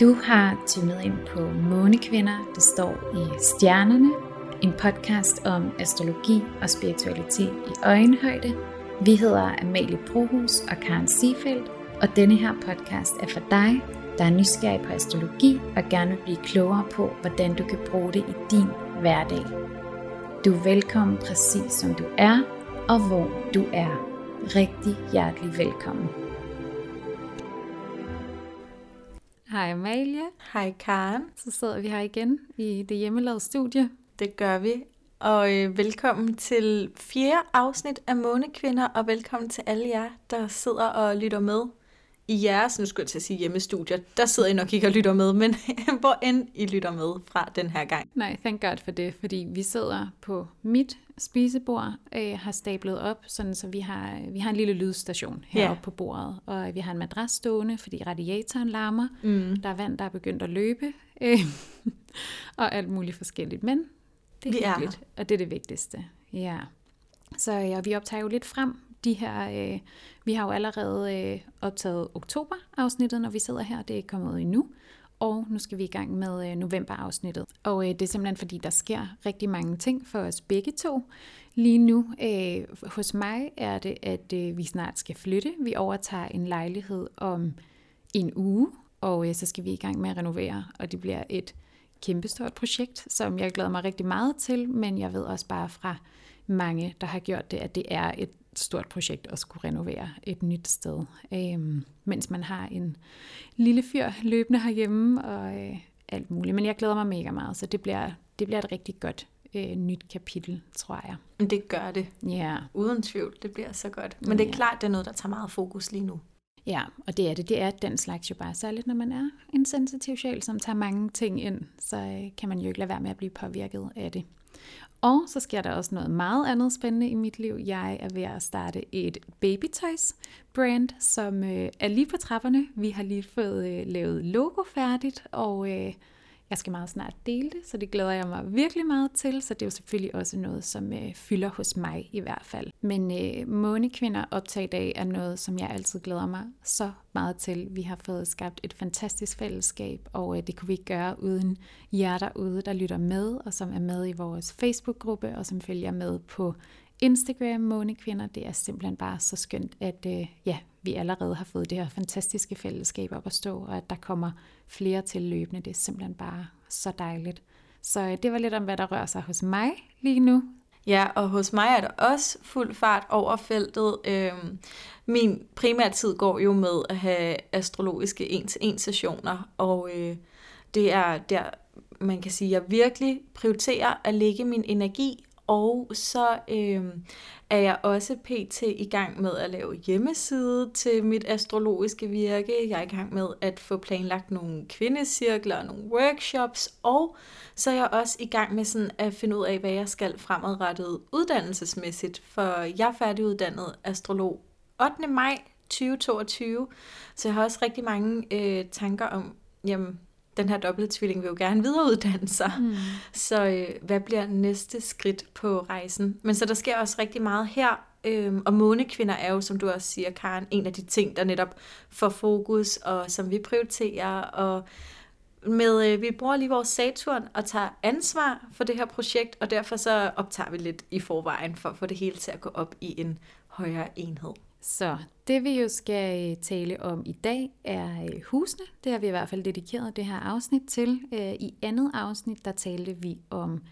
Du har tunet ind på Månekvinder, det står i stjernerne, en podcast om astrologi og spiritualitet i øjenhøjde. Vi hedder Amalie Brohus og Karen Siefeldt, og denne her podcast er for dig, der er nysgerrig på astrologi og gerne vil blive klogere på, hvordan du kan bruge det i din hverdag. Du er velkommen præcis som du er, og hvor du er. Rigtig hjertelig velkommen. Hej Amalie. Hej Karen. Så sidder vi her igen i det hjemmelavede studie. Det gør vi. Og øh, velkommen til fjerde afsnit af Månekvinder, og velkommen til alle jer, der sidder og lytter med i jeres, nu skulle jeg til at sige hjemmestudier, der sidder I nok ikke og lytter med, men hvor end I lytter med fra den her gang. Nej, thank God for det, fordi vi sidder på mit spisebord, øh, har stablet op, sådan så vi har, vi har en lille lydstation heroppe yeah. på bordet, og vi har en madras stående, fordi radiatoren larmer, mm. der er vand, der er begyndt at løbe, øh, og alt muligt forskelligt, men det er vi hyggeligt, er. og det er det vigtigste. Ja. Så ja, vi optager jo lidt frem de her, øh, vi har jo allerede øh, optaget oktober-afsnittet, når vi sidder her, det er ikke kommet ud endnu, og nu skal vi i gang med øh, november-afsnittet. Og øh, det er simpelthen fordi, der sker rigtig mange ting for os begge to. Lige nu øh, hos mig er det, at øh, vi snart skal flytte. Vi overtager en lejlighed om en uge, og øh, så skal vi i gang med at renovere, og det bliver et kæmpestort projekt, som jeg glæder mig rigtig meget til, men jeg ved også bare fra mange, der har gjort det, at det er et stort projekt at skulle renovere et nyt sted, øh, mens man har en lille fyr løbende herhjemme og øh, alt muligt. Men jeg glæder mig mega meget, så det bliver, det bliver et rigtig godt øh, nyt kapitel, tror jeg. Det gør det. Ja. Uden tvivl, det bliver så godt. Men det er ja. klart, det er noget, der tager meget fokus lige nu. Ja, og det er det. Det er den slags jo bare særligt, når man er en sensitiv sjæl, som tager mange ting ind, så øh, kan man jo ikke lade være med at blive påvirket af det. Og så sker der også noget meget andet spændende i mit liv. Jeg er ved at starte et baby toys brand, som øh, er lige på trapperne. Vi har lige fået øh, lavet logo færdigt, og øh, jeg skal meget snart dele det, så det glæder jeg mig virkelig meget til. Så det er jo selvfølgelig også noget, som øh, fylder hos mig i hvert fald. Men øh, Månekvinder optag i dag er noget, som jeg altid glæder mig så meget til. Vi har fået skabt et fantastisk fællesskab, og øh, det kunne vi ikke gøre uden jer derude, der lytter med, og som er med i vores Facebook-gruppe, og som følger med på Instagram Månekvinder. Det er simpelthen bare så skønt, at øh, ja, vi allerede har fået det her fantastiske fællesskab op at stå, og at der kommer flere til løbende. Det er simpelthen bare så dejligt. Så øh, det var lidt om, hvad der rører sig hos mig lige nu. Ja, og hos mig er der også fuld fart over feltet. Øhm, min primære tid går jo med at have astrologiske en-til-en sessioner, og øh, det er der, man kan sige, at jeg virkelig prioriterer at lægge min energi og så øh, er jeg også pt. i gang med at lave hjemmeside til mit astrologiske virke. Jeg er i gang med at få planlagt nogle kvindecirkler og nogle workshops. Og så er jeg også i gang med sådan at finde ud af, hvad jeg skal fremadrettet uddannelsesmæssigt. For jeg er færdiguddannet astrolog 8. maj 2022. Så jeg har også rigtig mange øh, tanker om, jamen, den her dobbelttvilling vil jo gerne videreuddanne sig. Mm. Så øh, hvad bliver næste skridt på rejsen? Men så der sker også rigtig meget her, øhm, og månekvinder er jo, som du også siger, Karen, en af de ting, der netop får fokus, og som vi prioriterer, og med, øh, vi bruger lige vores Saturn og tager ansvar for det her projekt, og derfor så optager vi lidt i forvejen for at få det hele til at gå op i en højere enhed. Så det vi jo skal øh, tale om i dag er øh, husene. Det har vi i hvert fald dedikeret det her afsnit til. Øh, I andet afsnit, der talte vi om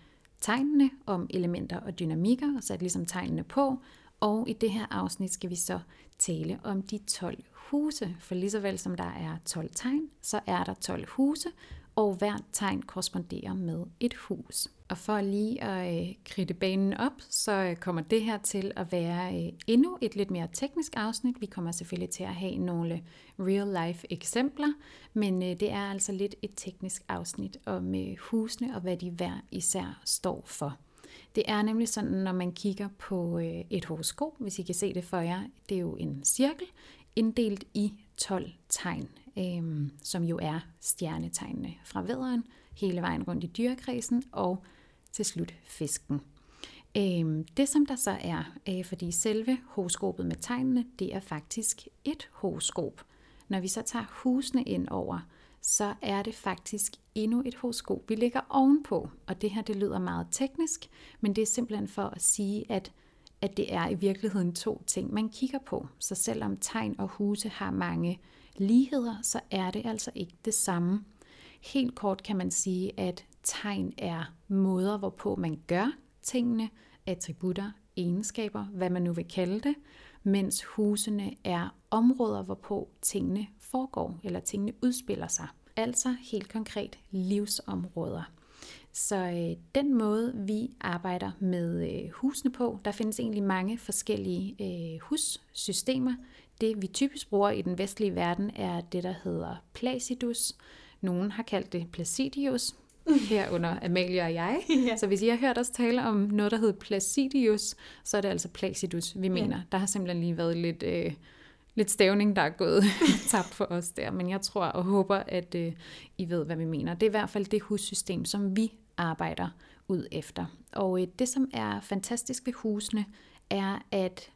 tegnene, om elementer og dynamikker, og satte ligesom tegnene på. Og i det her afsnit skal vi så tale om de 12 huse. For lige så vel som der er 12 tegn, så er der 12 huse, og hvert tegn korresponderer med et hus. Og for lige at øh, kridte banen op, så øh, kommer det her til at være øh, endnu et lidt mere teknisk afsnit. Vi kommer selvfølgelig til at have nogle real-life eksempler, men øh, det er altså lidt et teknisk afsnit om øh, husene og hvad de hver især står for. Det er nemlig sådan, når man kigger på øh, et horoskop, hvis I kan se det for jer, det er jo en cirkel inddelt i 12 tegn øh, som jo er stjernetegnene fra vederen, hele vejen rundt i dyrekredsen og til slut fisken. Øh, det som der så er, øh, fordi selve horoskopet med tegnene, det er faktisk et horoskop. Når vi så tager husene ind over, så er det faktisk endnu et horoskop, vi ligger ovenpå. Og det her, det lyder meget teknisk, men det er simpelthen for at sige, at, at det er i virkeligheden to ting, man kigger på. Så selvom tegn og huse har mange ligheder, så er det altså ikke det samme. Helt kort kan man sige, at tegn er måder, hvorpå man gør tingene, attributter, egenskaber, hvad man nu vil kalde det, mens husene er områder, hvorpå tingene foregår, eller tingene udspiller sig. Altså helt konkret livsområder. Så øh, den måde, vi arbejder med øh, husene på, der findes egentlig mange forskellige øh, hussystemer. Det vi typisk bruger i den vestlige verden er det, der hedder Placidus. Nogen har kaldt det Placidius, herunder Amalie og jeg. ja. Så hvis I har hørt os tale om noget, der hedder Placidius, så er det altså Placidus, vi mener. Ja. Der har simpelthen lige været lidt, øh, lidt stavning, der er gået tabt for os der. Men jeg tror og håber, at øh, I ved, hvad vi mener. Det er i hvert fald det hussystem, som vi arbejder ud efter. Og øh, det, som er fantastisk ved husene, er, at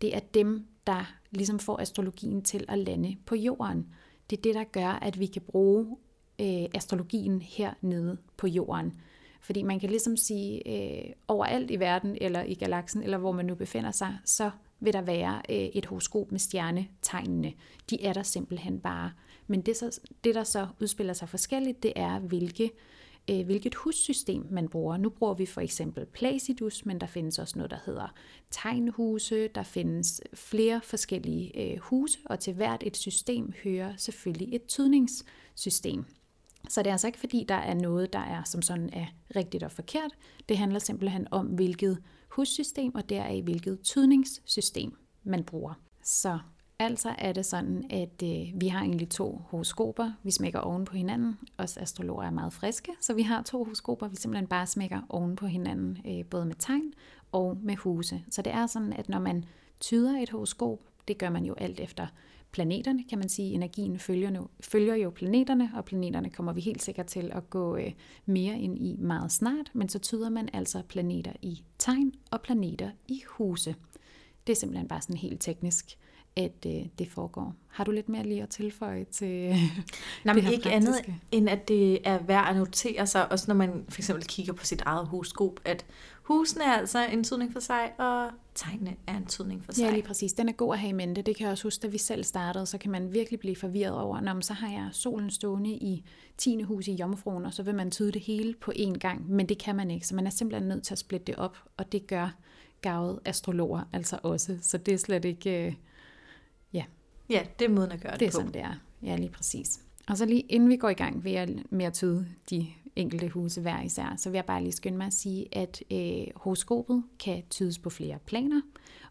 det er dem, der ligesom får astrologien til at lande på jorden. Det er det, der gør, at vi kan bruge øh, astrologien hernede på jorden. Fordi man kan ligesom sige, øh, overalt i verden, eller i galaksen, eller hvor man nu befinder sig, så vil der være øh, et horoskop med stjernetegnene. De er der simpelthen bare. Men det, så, det, der så udspiller sig forskelligt, det er, hvilke, øh, Øh, hvilket hussystem man bruger. Nu bruger vi for eksempel Placidus, men der findes også noget, der hedder tegnhuse. Der findes flere forskellige øh, huse, og til hvert et system hører selvfølgelig et tydningssystem. Så det er altså ikke fordi, der er noget, der er som sådan er rigtigt og forkert. Det handler simpelthen om, hvilket hussystem og deraf hvilket tydningssystem man bruger. Så altså er det sådan, at øh, vi har egentlig to horoskoper, vi smækker oven på hinanden. Os astrologer er meget friske, så vi har to horoskoper, vi simpelthen bare smækker oven på hinanden, øh, både med tegn og med huse. Så det er sådan, at når man tyder et horoskop, det gør man jo alt efter planeterne, kan man sige. Energien følger, nu, følger jo planeterne, og planeterne kommer vi helt sikkert til at gå øh, mere ind i meget snart, men så tyder man altså planeter i tegn og planeter i huse. Det er simpelthen bare sådan helt teknisk, at øh, det foregår. Har du lidt mere lige at tilføje til øh, Nej, men ikke praktiske? andet, end at det er værd at notere sig, også når man for eksempel kigger på sit eget horoskop, at husene er altså en tydning for sig, og tegnene er en tydning for sig. Ja, lige præcis. Den er god at have i mente. Det kan jeg også huske, da vi selv startede, så kan man virkelig blive forvirret over, når så har jeg solen stående i 10. hus i Jomfruen, og så vil man tyde det hele på én gang, men det kan man ikke, så man er simpelthen nødt til at splitte det op, og det gør gavet astrologer altså også, så det er slet ikke... Øh, ja. Det er måden at gøre det, det er på. sådan, det er. Ja, lige præcis. Og så lige inden vi går i gang, jeg med at tyde de enkelte huse hver især, så vil jeg bare lige skynde mig at sige, at øh, horoskopet kan tydes på flere planer,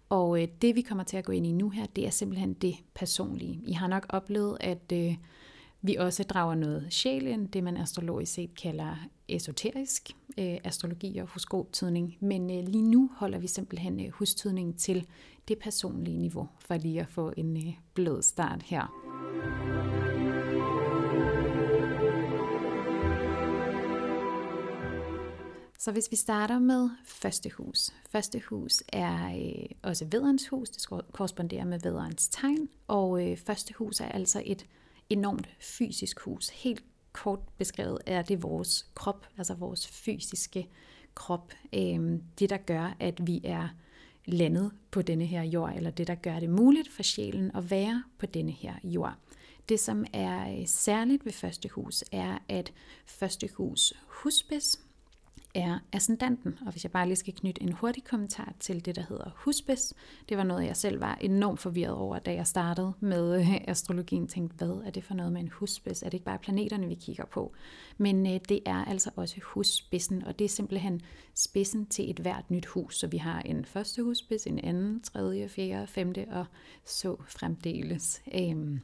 og øh, det vi kommer til at gå ind i nu her, det er simpelthen det personlige. I har nok oplevet, at øh, vi også drager noget sjæl ind, det man astrologisk set kalder esoterisk øh, astrologi og horoskoptidning. men øh, lige nu holder vi simpelthen øh, hustydningen til det personlige niveau, for lige at få en øh, blød start her. Så hvis vi starter med første hus. Første hus er øh, også vederens hus, det korresponderer med vederens tegn, og øh, første hus er altså et enormt fysisk hus. Helt kort beskrevet er det vores krop, altså vores fysiske krop. Øh, det, der gør, at vi er landet på denne her jord, eller det, der gør det muligt for sjælen at være på denne her jord. Det, som er øh, særligt ved første hus, er, at første hus husbes, er ascendanten. Og hvis jeg bare lige skal knytte en hurtig kommentar til det, der hedder husbes, det var noget, jeg selv var enormt forvirret over, da jeg startede med øh, astrologien. Tænkte, hvad er det for noget med en husbes? Er det ikke bare planeterne, vi kigger på? Men øh, det er altså også husspidsen, og det er simpelthen spidsen til et hvert nyt hus. Så vi har en første husspids, en anden, tredje, fjerde, femte og så fremdeles. Øhm,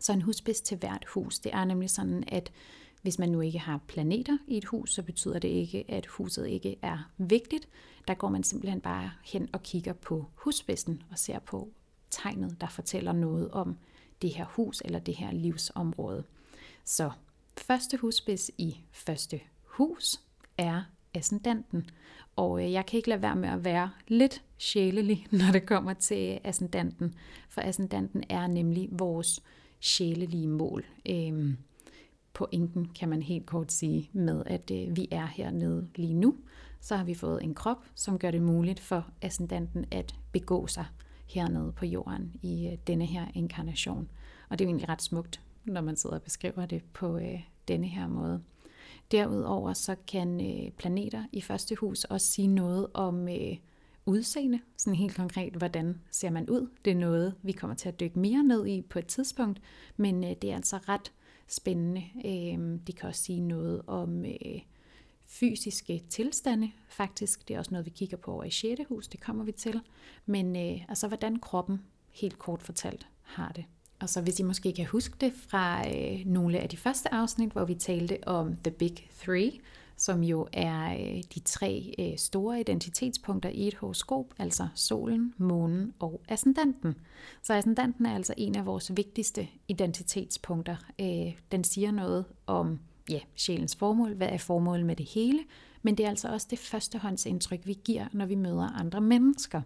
så en husspids til hvert hus. Det er nemlig sådan, at hvis man nu ikke har planeter i et hus, så betyder det ikke, at huset ikke er vigtigt. Der går man simpelthen bare hen og kigger på husspidsen og ser på tegnet, der fortæller noget om det her hus eller det her livsområde. Så første husspids i første hus er ascendanten. Og øh, jeg kan ikke lade være med at være lidt sjælelig, når det kommer til ascendanten. For ascendanten er nemlig vores sjælelige mål. Øhm, pointen, kan man helt kort sige, med at øh, vi er hernede lige nu. Så har vi fået en krop, som gør det muligt for ascendanten at begå sig hernede på jorden i øh, denne her inkarnation. Og det er jo egentlig ret smukt, når man sidder og beskriver det på øh, denne her måde. Derudover så kan øh, planeter i første hus også sige noget om øh, udseende, sådan helt konkret, hvordan ser man ud. Det er noget, vi kommer til at dykke mere ned i på et tidspunkt, men øh, det er altså ret spændende. Øh, de kan også sige noget om øh, fysiske tilstande, faktisk. Det er også noget, vi kigger på over i 6. hus, det kommer vi til. Men øh, altså, hvordan kroppen, helt kort fortalt, har det. Og så hvis I måske kan huske det fra øh, nogle af de første afsnit, hvor vi talte om The Big Three, som jo er øh, de tre øh, store identitetspunkter i et horoskop, altså solen, månen og ascendanten. Så ascendanten er altså en af vores vigtigste identitetspunkter. Øh, den siger noget om ja, sjælens formål, hvad er formålet med det hele, men det er altså også det førstehåndsindtryk, vi giver, når vi møder andre mennesker.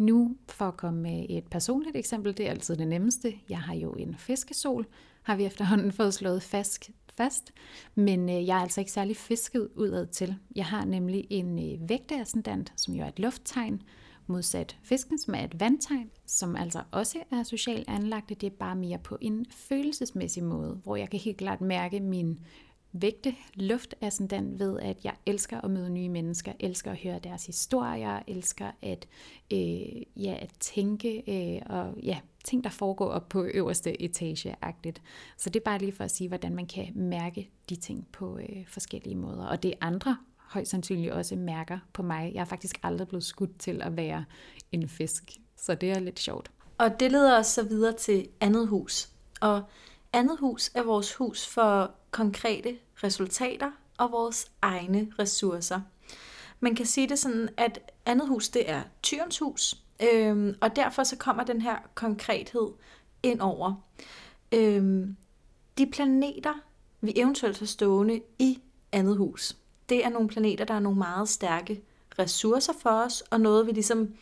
Nu, for at komme med et personligt eksempel, det er altid det nemmeste. Jeg har jo en fiskesol, har vi efterhånden fået slået fast, fast men øh, jeg er altså ikke særlig fisket udad til. Jeg har nemlig en øh, vægteascendant, som jo er et lufttegn, modsat fisken, som er et vandtegn, som altså også er socialt anlagt. Det er bare mere på en følelsesmæssig måde, hvor jeg kan helt klart mærke min vægte luftascendant ved, at jeg elsker at møde nye mennesker, elsker at høre deres historier, elsker at, øh, ja, at tænke øh, og ja, ting, der foregår op på øverste etage-agtigt. Så det er bare lige for at sige, hvordan man kan mærke de ting på øh, forskellige måder. Og det andre højst sandsynligt også mærker på mig. Jeg er faktisk aldrig blevet skudt til at være en fisk, så det er lidt sjovt. Og det leder os så videre til andet hus. Og andet hus er vores hus for konkrete resultater og vores egne ressourcer. Man kan sige det sådan, at andet hus det er tyrens hus, øhm, og derfor så kommer den her konkrethed ind over. Øhm, de planeter, vi eventuelt har stående i andet hus, det er nogle planeter, der er nogle meget stærke ressourcer for os, og noget vi ligesom,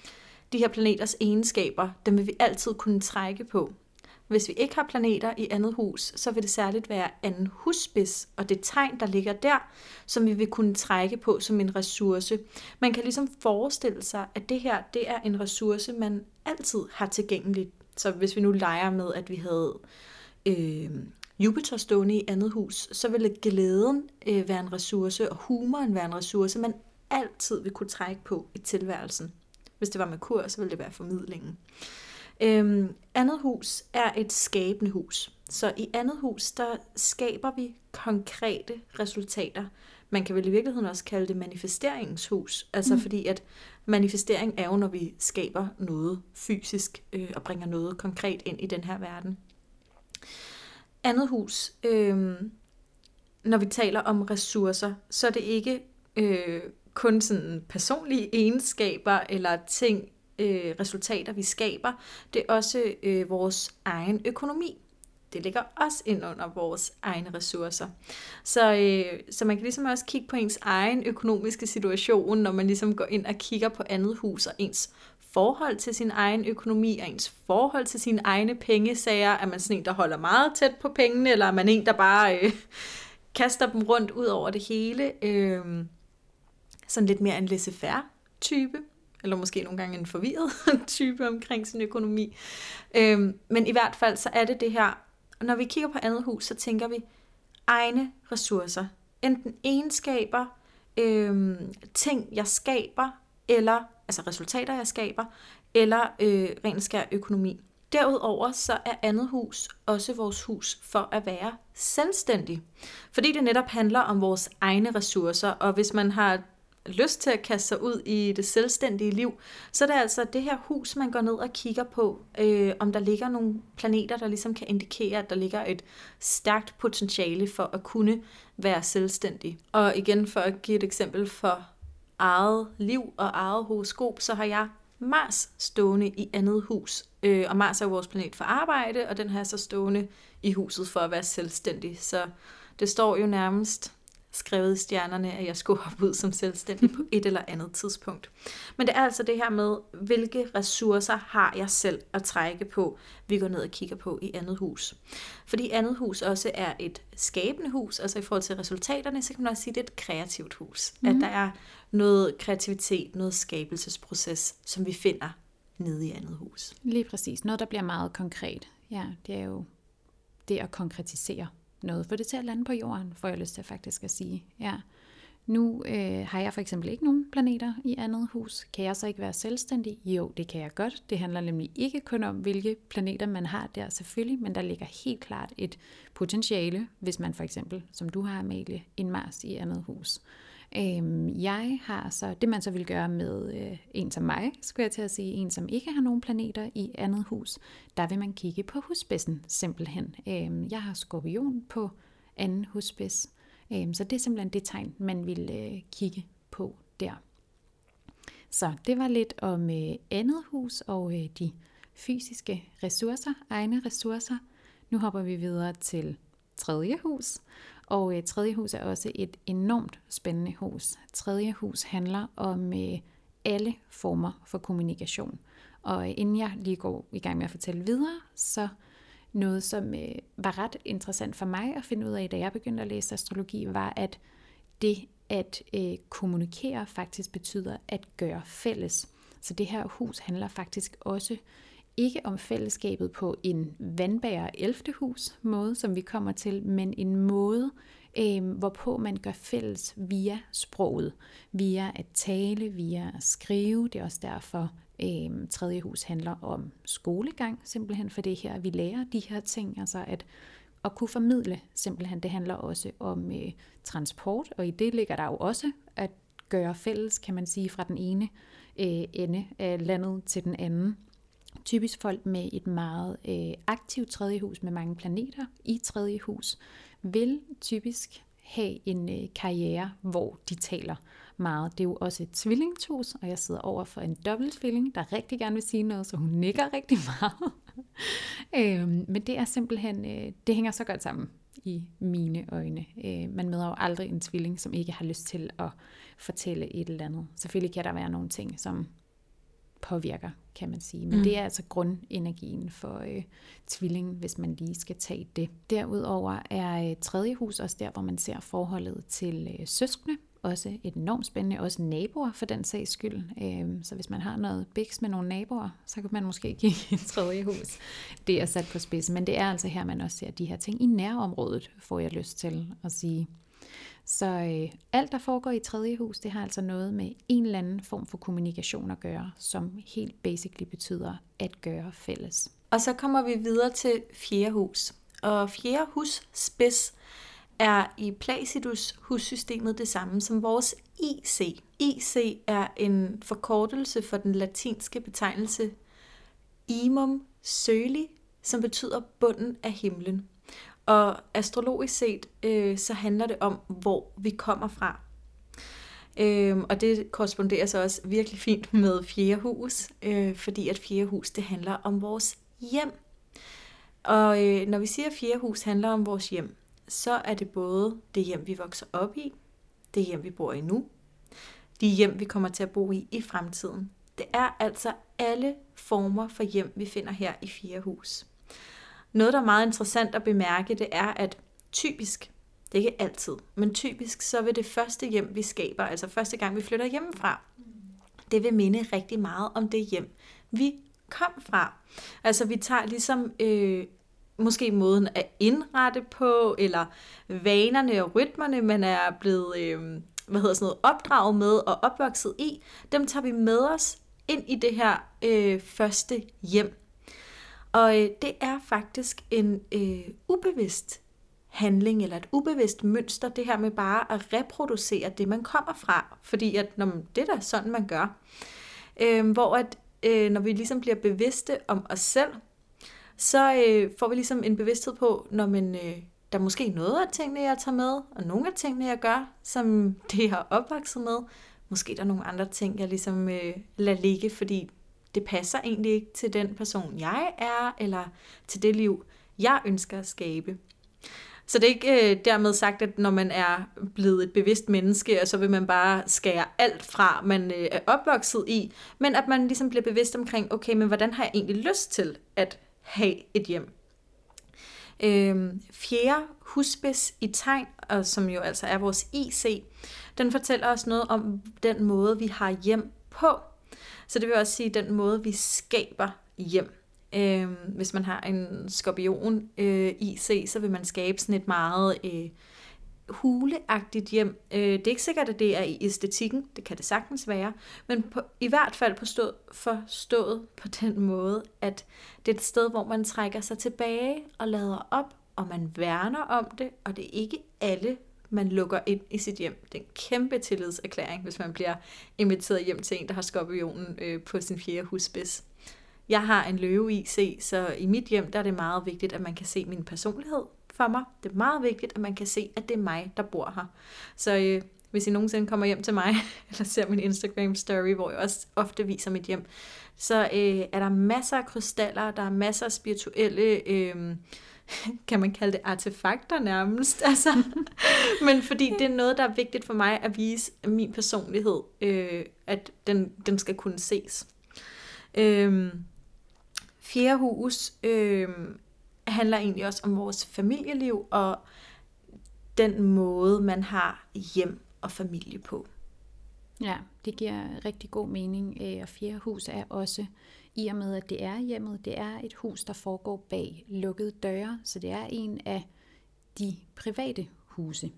de her planeters egenskaber, dem vil vi altid kunne trække på. Hvis vi ikke har planeter i andet hus, så vil det særligt være anden husbis og det tegn, der ligger der, som vi vil kunne trække på som en ressource. Man kan ligesom forestille sig, at det her det er en ressource, man altid har tilgængeligt. Så hvis vi nu leger med, at vi havde øh, Jupiter stående i andet hus, så ville glæden øh, være en ressource, og humoren være en ressource, man altid vil kunne trække på i tilværelsen. Hvis det var med kur, så ville det være formidlingen. Øhm, andet hus er et skabende hus. Så i andet hus, der skaber vi konkrete resultater. Man kan vel i virkeligheden også kalde det manifesteringshus. Altså mm. fordi at manifestering er jo, når vi skaber noget fysisk øh, og bringer noget konkret ind i den her verden. Andet hus, øh, når vi taler om ressourcer, så er det ikke øh, kun sådan personlige egenskaber eller ting, øh, resultater, vi skaber. Det er også øh, vores egen økonomi. Det ligger også ind under vores egne ressourcer. Så, øh, så man kan ligesom også kigge på ens egen økonomiske situation, når man ligesom går ind og kigger på andet hus og ens forhold til sin egen økonomi og ens forhold til sine egne pengesager. Er man sådan en, der holder meget tæt på pengene, eller er man en, der bare øh, kaster dem rundt ud over det hele? Øh, sådan lidt mere en laissez-faire type eller måske nogle gange en forvirret type omkring sin økonomi. Øhm, men i hvert fald så er det det her, når vi kigger på andet hus, så tænker vi egne ressourcer. Enten egenskaber, øhm, ting jeg skaber, eller altså resultater jeg skaber, eller øh, ren skær økonomi. Derudover så er andet hus også vores hus for at være selvstændig. Fordi det netop handler om vores egne ressourcer, og hvis man har lyst til at kaste sig ud i det selvstændige liv, så er det altså det her hus, man går ned og kigger på, øh, om der ligger nogle planeter, der ligesom kan indikere, at der ligger et stærkt potentiale for at kunne være selvstændig. Og igen for at give et eksempel for eget liv og eget horoskop, så har jeg Mars stående i andet hus. Øh, og Mars er jo vores planet for arbejde, og den har jeg så stående i huset for at være selvstændig. Så det står jo nærmest skrevet i stjernerne, at jeg skulle hoppe ud som selvstændig på et eller andet tidspunkt. Men det er altså det her med, hvilke ressourcer har jeg selv at trække på, vi går ned og kigger på i andet hus. Fordi andet hus også er et skabende hus, altså i forhold til resultaterne, så kan man også sige, at det er et kreativt hus. Mm. At der er noget kreativitet, noget skabelsesproces, som vi finder nede i andet hus. Lige præcis. Noget, der bliver meget konkret. Ja, det er jo det at konkretisere noget. Få det til at lande på jorden, får jeg lyst til faktisk at sige. Ja. Nu øh, har jeg for eksempel ikke nogen planeter i andet hus. Kan jeg så ikke være selvstændig? Jo, det kan jeg godt. Det handler nemlig ikke kun om, hvilke planeter man har der selvfølgelig, men der ligger helt klart et potentiale, hvis man for eksempel, som du har, Amalie, en Mars i andet hus. Øhm, jeg har så, det man så vil gøre med øh, en som mig, skulle jeg til at sige, en som ikke har nogen planeter i andet hus, der vil man kigge på husspidsen simpelthen. Øhm, jeg har skorpion på anden husspids, øhm, så det er simpelthen det tegn, man vil øh, kigge på der. Så det var lidt om øh, andet hus og øh, de fysiske ressourcer, egne ressourcer. Nu hopper vi videre til tredje hus, og øh, tredje hus er også et enormt spændende hus. Tredje hus handler om øh, alle former for kommunikation. Og øh, inden jeg lige går i gang med at fortælle videre, så noget, som øh, var ret interessant for mig at finde ud af, da jeg begyndte at læse astrologi, var, at det at øh, kommunikere faktisk betyder at gøre fælles. Så det her hus handler faktisk også ikke om fællesskabet på en vandbærer 11. hus måde, som vi kommer til, men en måde, øh, hvorpå man gør fælles via sproget, via at tale, via at skrive. Det er også derfor, øh, tredje hus handler om skolegang, simpelthen, for det her, vi lærer de her ting, altså at at kunne formidle simpelthen. Det handler også om øh, transport, og i det ligger der jo også at gøre fælles, kan man sige, fra den ene øh, ende af landet til den anden typisk folk med et meget øh, aktivt tredje hus med mange planeter i tredje hus, vil typisk have en øh, karriere, hvor de taler meget. Det er jo også et tvillingshus, og jeg sidder over for en dobbelttvilling, der rigtig gerne vil sige noget, så hun nikker rigtig meget. øhm, men det er simpelthen, øh, det hænger så godt sammen i mine øjne. Øh, man møder jo aldrig en tvilling, som ikke har lyst til at fortælle et eller andet. Selvfølgelig kan der være nogle ting, som påvirker, kan man sige. Men mm. det er altså grundenergien for øh, tvillingen, hvis man lige skal tage det. Derudover er øh, tredje hus også der, hvor man ser forholdet til øh, søskende. Også et enormt spændende, også naboer for den sags skyld. Øh, så hvis man har noget biks med nogle naboer, så kan man måske kigge i tredje hus. Det er sat på spidsen, men det er altså her, man også ser de her ting i nærområdet, får jeg lyst til at sige. Så øh, alt, der foregår i tredje hus, det har altså noget med en eller anden form for kommunikation at gøre, som helt basically betyder at gøre fælles. Og så kommer vi videre til fjerde hus. Og fjerde hus spids er i Placidus hussystemet det samme som vores IC. IC er en forkortelse for den latinske betegnelse imum søli, som betyder bunden af himlen. Og astrologisk set, øh, så handler det om, hvor vi kommer fra. Øhm, og det korresponderer så også virkelig fint med fjerde hus, øh, fordi at fjerde hus, det handler om vores hjem. Og øh, når vi siger, at fjerde hus handler om vores hjem, så er det både det hjem, vi vokser op i, det hjem, vi bor i nu, de hjem, vi kommer til at bo i i fremtiden. Det er altså alle former for hjem, vi finder her i fjerde hus. Noget, der er meget interessant at bemærke, det er, at typisk, det er ikke altid, men typisk så vil det første hjem, vi skaber, altså første gang, vi flytter hjemmefra, det vil minde rigtig meget om det hjem, vi kom fra. Altså vi tager ligesom øh, måske måden at indrette på, eller vanerne og rytmerne, man er blevet øh, hvad hedder sådan noget, opdraget med og opvokset i, dem tager vi med os ind i det her øh, første hjem. Og øh, det er faktisk en øh, ubevidst handling eller et ubevidst mønster, det her med bare at reproducere det, man kommer fra. Fordi at, når man, det er da sådan, man gør. Øh, hvor at, øh, når vi ligesom bliver bevidste om os selv, så øh, får vi ligesom en bevidsthed på, når man, øh, der er måske noget af tingene, jeg tager med, og nogle af tingene, jeg gør, som det, jeg har opvokset med. Måske der er nogle andre ting, jeg ligesom øh, lader ligge, fordi det passer egentlig ikke til den person, jeg er, eller til det liv, jeg ønsker at skabe. Så det er ikke øh, dermed sagt, at når man er blevet et bevidst menneske, så vil man bare skære alt fra, man øh, er opvokset i, men at man ligesom bliver bevidst omkring, okay, men hvordan har jeg egentlig lyst til at have et hjem? Øh, fjerde husbis i tegn, og som jo altså er vores IC, den fortæller os noget om den måde, vi har hjem på. Så det vil også sige den måde, vi skaber hjem. Øh, hvis man har en skorpion øh, IC, så vil man skabe sådan et meget øh, huleagtigt hjem. Øh, det er ikke sikkert, at det er i æstetikken, det kan det sagtens være, men på, i hvert fald forstået, forstået på den måde, at det er et sted, hvor man trækker sig tilbage og lader op, og man værner om det, og det er ikke alle, man lukker ind i sit hjem. Det er en kæmpe tillidserklæring, hvis man bliver inviteret hjem til en, der har skorpionen øh, på sin fjerde husspids. Jeg har en løve i se, så i mit hjem der er det meget vigtigt, at man kan se min personlighed for mig. Det er meget vigtigt, at man kan se, at det er mig, der bor her. Så øh, hvis I nogensinde kommer hjem til mig, eller ser min Instagram story, hvor jeg også ofte viser mit hjem, så øh, er der masser af krystaller, der er masser af spirituelle... Øh, kan man kalde det artefakter nærmest. Altså. Men fordi det er noget, der er vigtigt for mig at vise min personlighed, øh, at den, den skal kunne ses. Øh, fjerde hus øh, handler egentlig også om vores familieliv og den måde, man har hjem og familie på. Ja, det giver rigtig god mening. Øh, og fjerde hus er også i og med, at det er hjemmet, det er et hus, der foregår bag lukkede døre, så det er en af de private huse,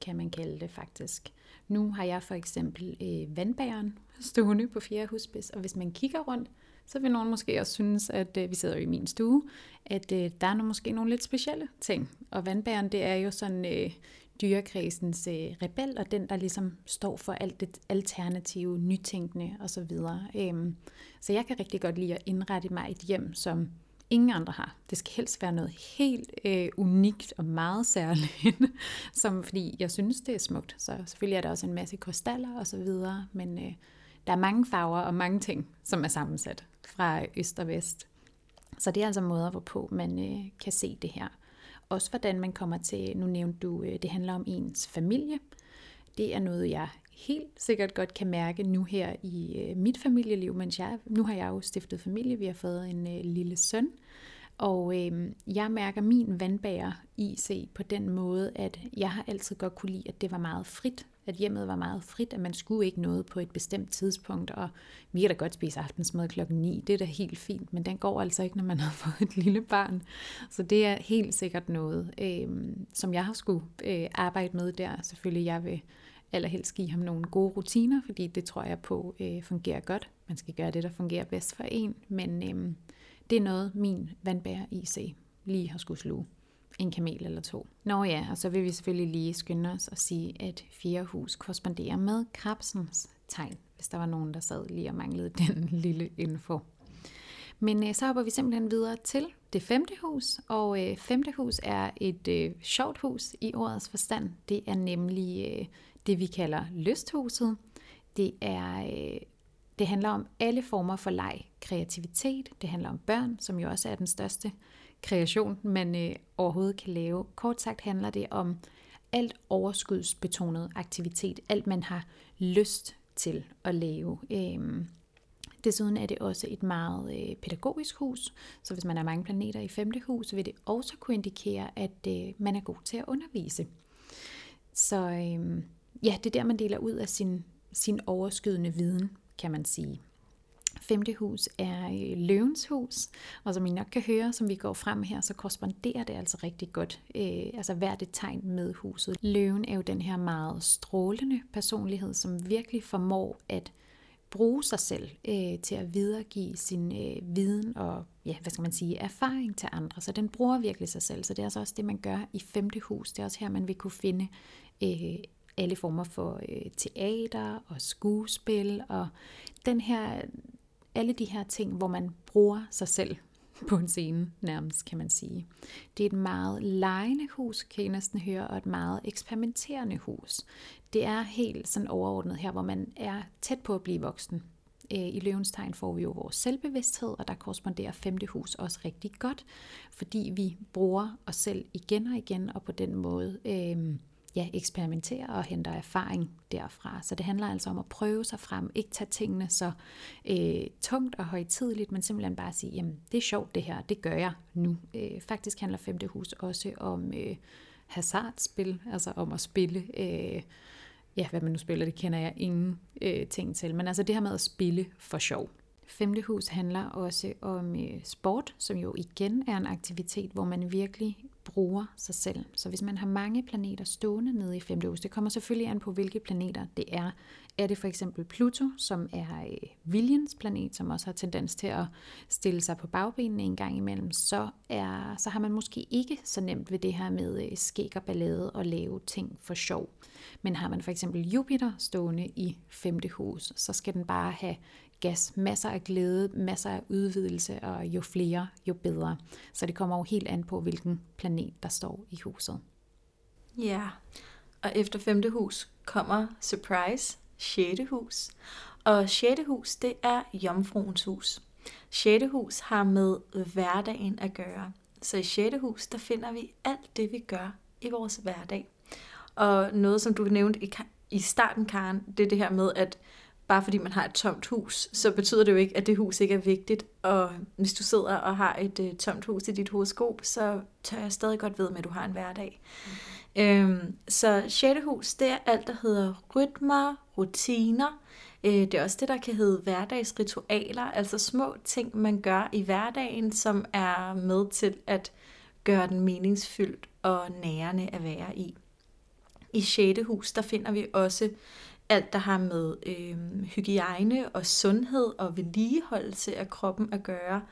kan man kalde det faktisk. Nu har jeg for eksempel øh, vandbæren stående på fjerde husspids, og hvis man kigger rundt, så vil nogen måske også synes, at øh, vi sidder jo i min stue, at øh, der er nogle, måske nogle lidt specielle ting. Og vandbæren, det er jo sådan øh, dyrekredsens øh, rebel, og den, der ligesom står for alt det alternative, nytænkende osv. Øhm, så jeg kan rigtig godt lide at indrette mig et hjem, som ingen andre har. Det skal helst være noget helt øh, unikt og meget særligt, som, fordi jeg synes, det er smukt. Så selvfølgelig er der også en masse krystaller og så videre, men øh, der er mange farver og mange ting, som er sammensat fra øst og vest. Så det er altså måder, hvorpå man øh, kan se det her. Også hvordan man kommer til, nu nævnte du, øh, det handler om ens familie. Det er noget, jeg helt sikkert godt kan mærke nu her i øh, mit familieliv, mens jeg, nu har jeg jo stiftet familie, vi har fået en øh, lille søn, og øh, jeg mærker min vandbærer IC på den måde, at jeg har altid godt kunne lide, at det var meget frit, at hjemmet var meget frit, at man skulle ikke noget på et bestemt tidspunkt, og vi kan da godt spise aftensmad klokken 9, det er da helt fint, men den går altså ikke, når man har fået et lille barn. Så det er helt sikkert noget, øh, som jeg har skulle øh, arbejde med der. Selvfølgelig, jeg vil allerhelst give ham nogle gode rutiner, fordi det tror jeg på øh, fungerer godt. Man skal gøre det, der fungerer bedst for en, men øh, det er noget, min vandbærer IC lige har skulle sluge en kamel eller to. Nå ja, og så vil vi selvfølgelig lige skynde os og sige, at fjerde hus korresponderer med krabsens tegn, hvis der var nogen, der sad lige og manglede den lille info. Men øh, så hopper vi simpelthen videre til det femte hus, og øh, femte hus er et øh, sjovt hus i ordets forstand. Det er nemlig øh, det, vi kalder lysthuset. Det er øh, det handler om alle former for leg, kreativitet. Det handler om børn, som jo også er den største kreation, man øh, overhovedet kan lave. Kort sagt handler det om alt overskudsbetonet aktivitet, alt man har lyst til at lave. Øhm, desuden er det også et meget øh, pædagogisk hus, så hvis man har mange planeter i femte hus, vil det også kunne indikere, at øh, man er god til at undervise. Så øh, ja, det er der, man deler ud af sin, sin overskydende viden, kan man sige. Femte hus er øh, løvens hus, og som I nok kan høre, som vi går frem her, så korresponderer det altså rigtig godt, øh, altså hvert et tegn med huset. Løven er jo den her meget strålende personlighed, som virkelig formår at bruge sig selv øh, til at videregive sin øh, viden og, ja, hvad skal man sige, erfaring til andre. Så den bruger virkelig sig selv, så det er altså også det, man gør i femte hus. Det er også her, man vil kunne finde øh, alle former for øh, teater og skuespil og den her alle de her ting, hvor man bruger sig selv på en scene, nærmest kan man sige. Det er et meget lejende hus, kan I næsten høre, og et meget eksperimenterende hus. Det er helt sådan overordnet her, hvor man er tæt på at blive voksen. Øh, I løvens tegn får vi jo vores selvbevidsthed, og der korresponderer femte hus også rigtig godt, fordi vi bruger os selv igen og igen, og på den måde øh, ja, eksperimenterer og henter erfaring derfra. Så det handler altså om at prøve sig frem, ikke tage tingene så øh, tungt og højtidligt, men simpelthen bare sige, jamen det er sjovt det her, det gør jeg nu. Øh, faktisk handler femte hus også om øh, hasardspil, altså om at spille, øh, ja hvad man nu spiller, det kender jeg ingen øh, ting til, men altså det her med at spille for sjov. Femte hus handler også om øh, sport, som jo igen er en aktivitet, hvor man virkelig bruger sig selv. Så hvis man har mange planeter stående nede i femte hus, det kommer selvfølgelig an på, hvilke planeter det er. Er det for eksempel Pluto, som er øh, viljens planet, som også har tendens til at stille sig på bagbenene en gang imellem, så, er, så har man måske ikke så nemt ved det her med øh, skæg og ballade og lave ting for sjov. Men har man for eksempel Jupiter stående i femte hus, så skal den bare have gas, masser af glæde, masser af udvidelse, og jo flere, jo bedre. Så det kommer jo helt an på, hvilken planet, der står i huset. Ja, og efter femte hus kommer surprise, sjette hus. Og sjette hus, det er jomfruens hus. Sjette hus har med hverdagen at gøre. Så i sjette hus, der finder vi alt det, vi gør i vores hverdag. Og noget, som du nævnte i, i starten, Karen, det er det her med, at bare fordi man har et tomt hus, så betyder det jo ikke, at det hus ikke er vigtigt. Og hvis du sidder og har et uh, tomt hus i dit horoskop, så tør jeg stadig godt ved med, at du har en hverdag. Mm. Øhm, så sjette hus, det er alt, der hedder rytmer, rutiner. Øh, det er også det, der kan hedde hverdagsritualer, altså små ting, man gør i hverdagen, som er med til at gøre den meningsfyldt og nærende at være i. I 6. hus, der finder vi også alt, der har med øh, hygiejne og sundhed og vedligeholdelse af kroppen at gøre.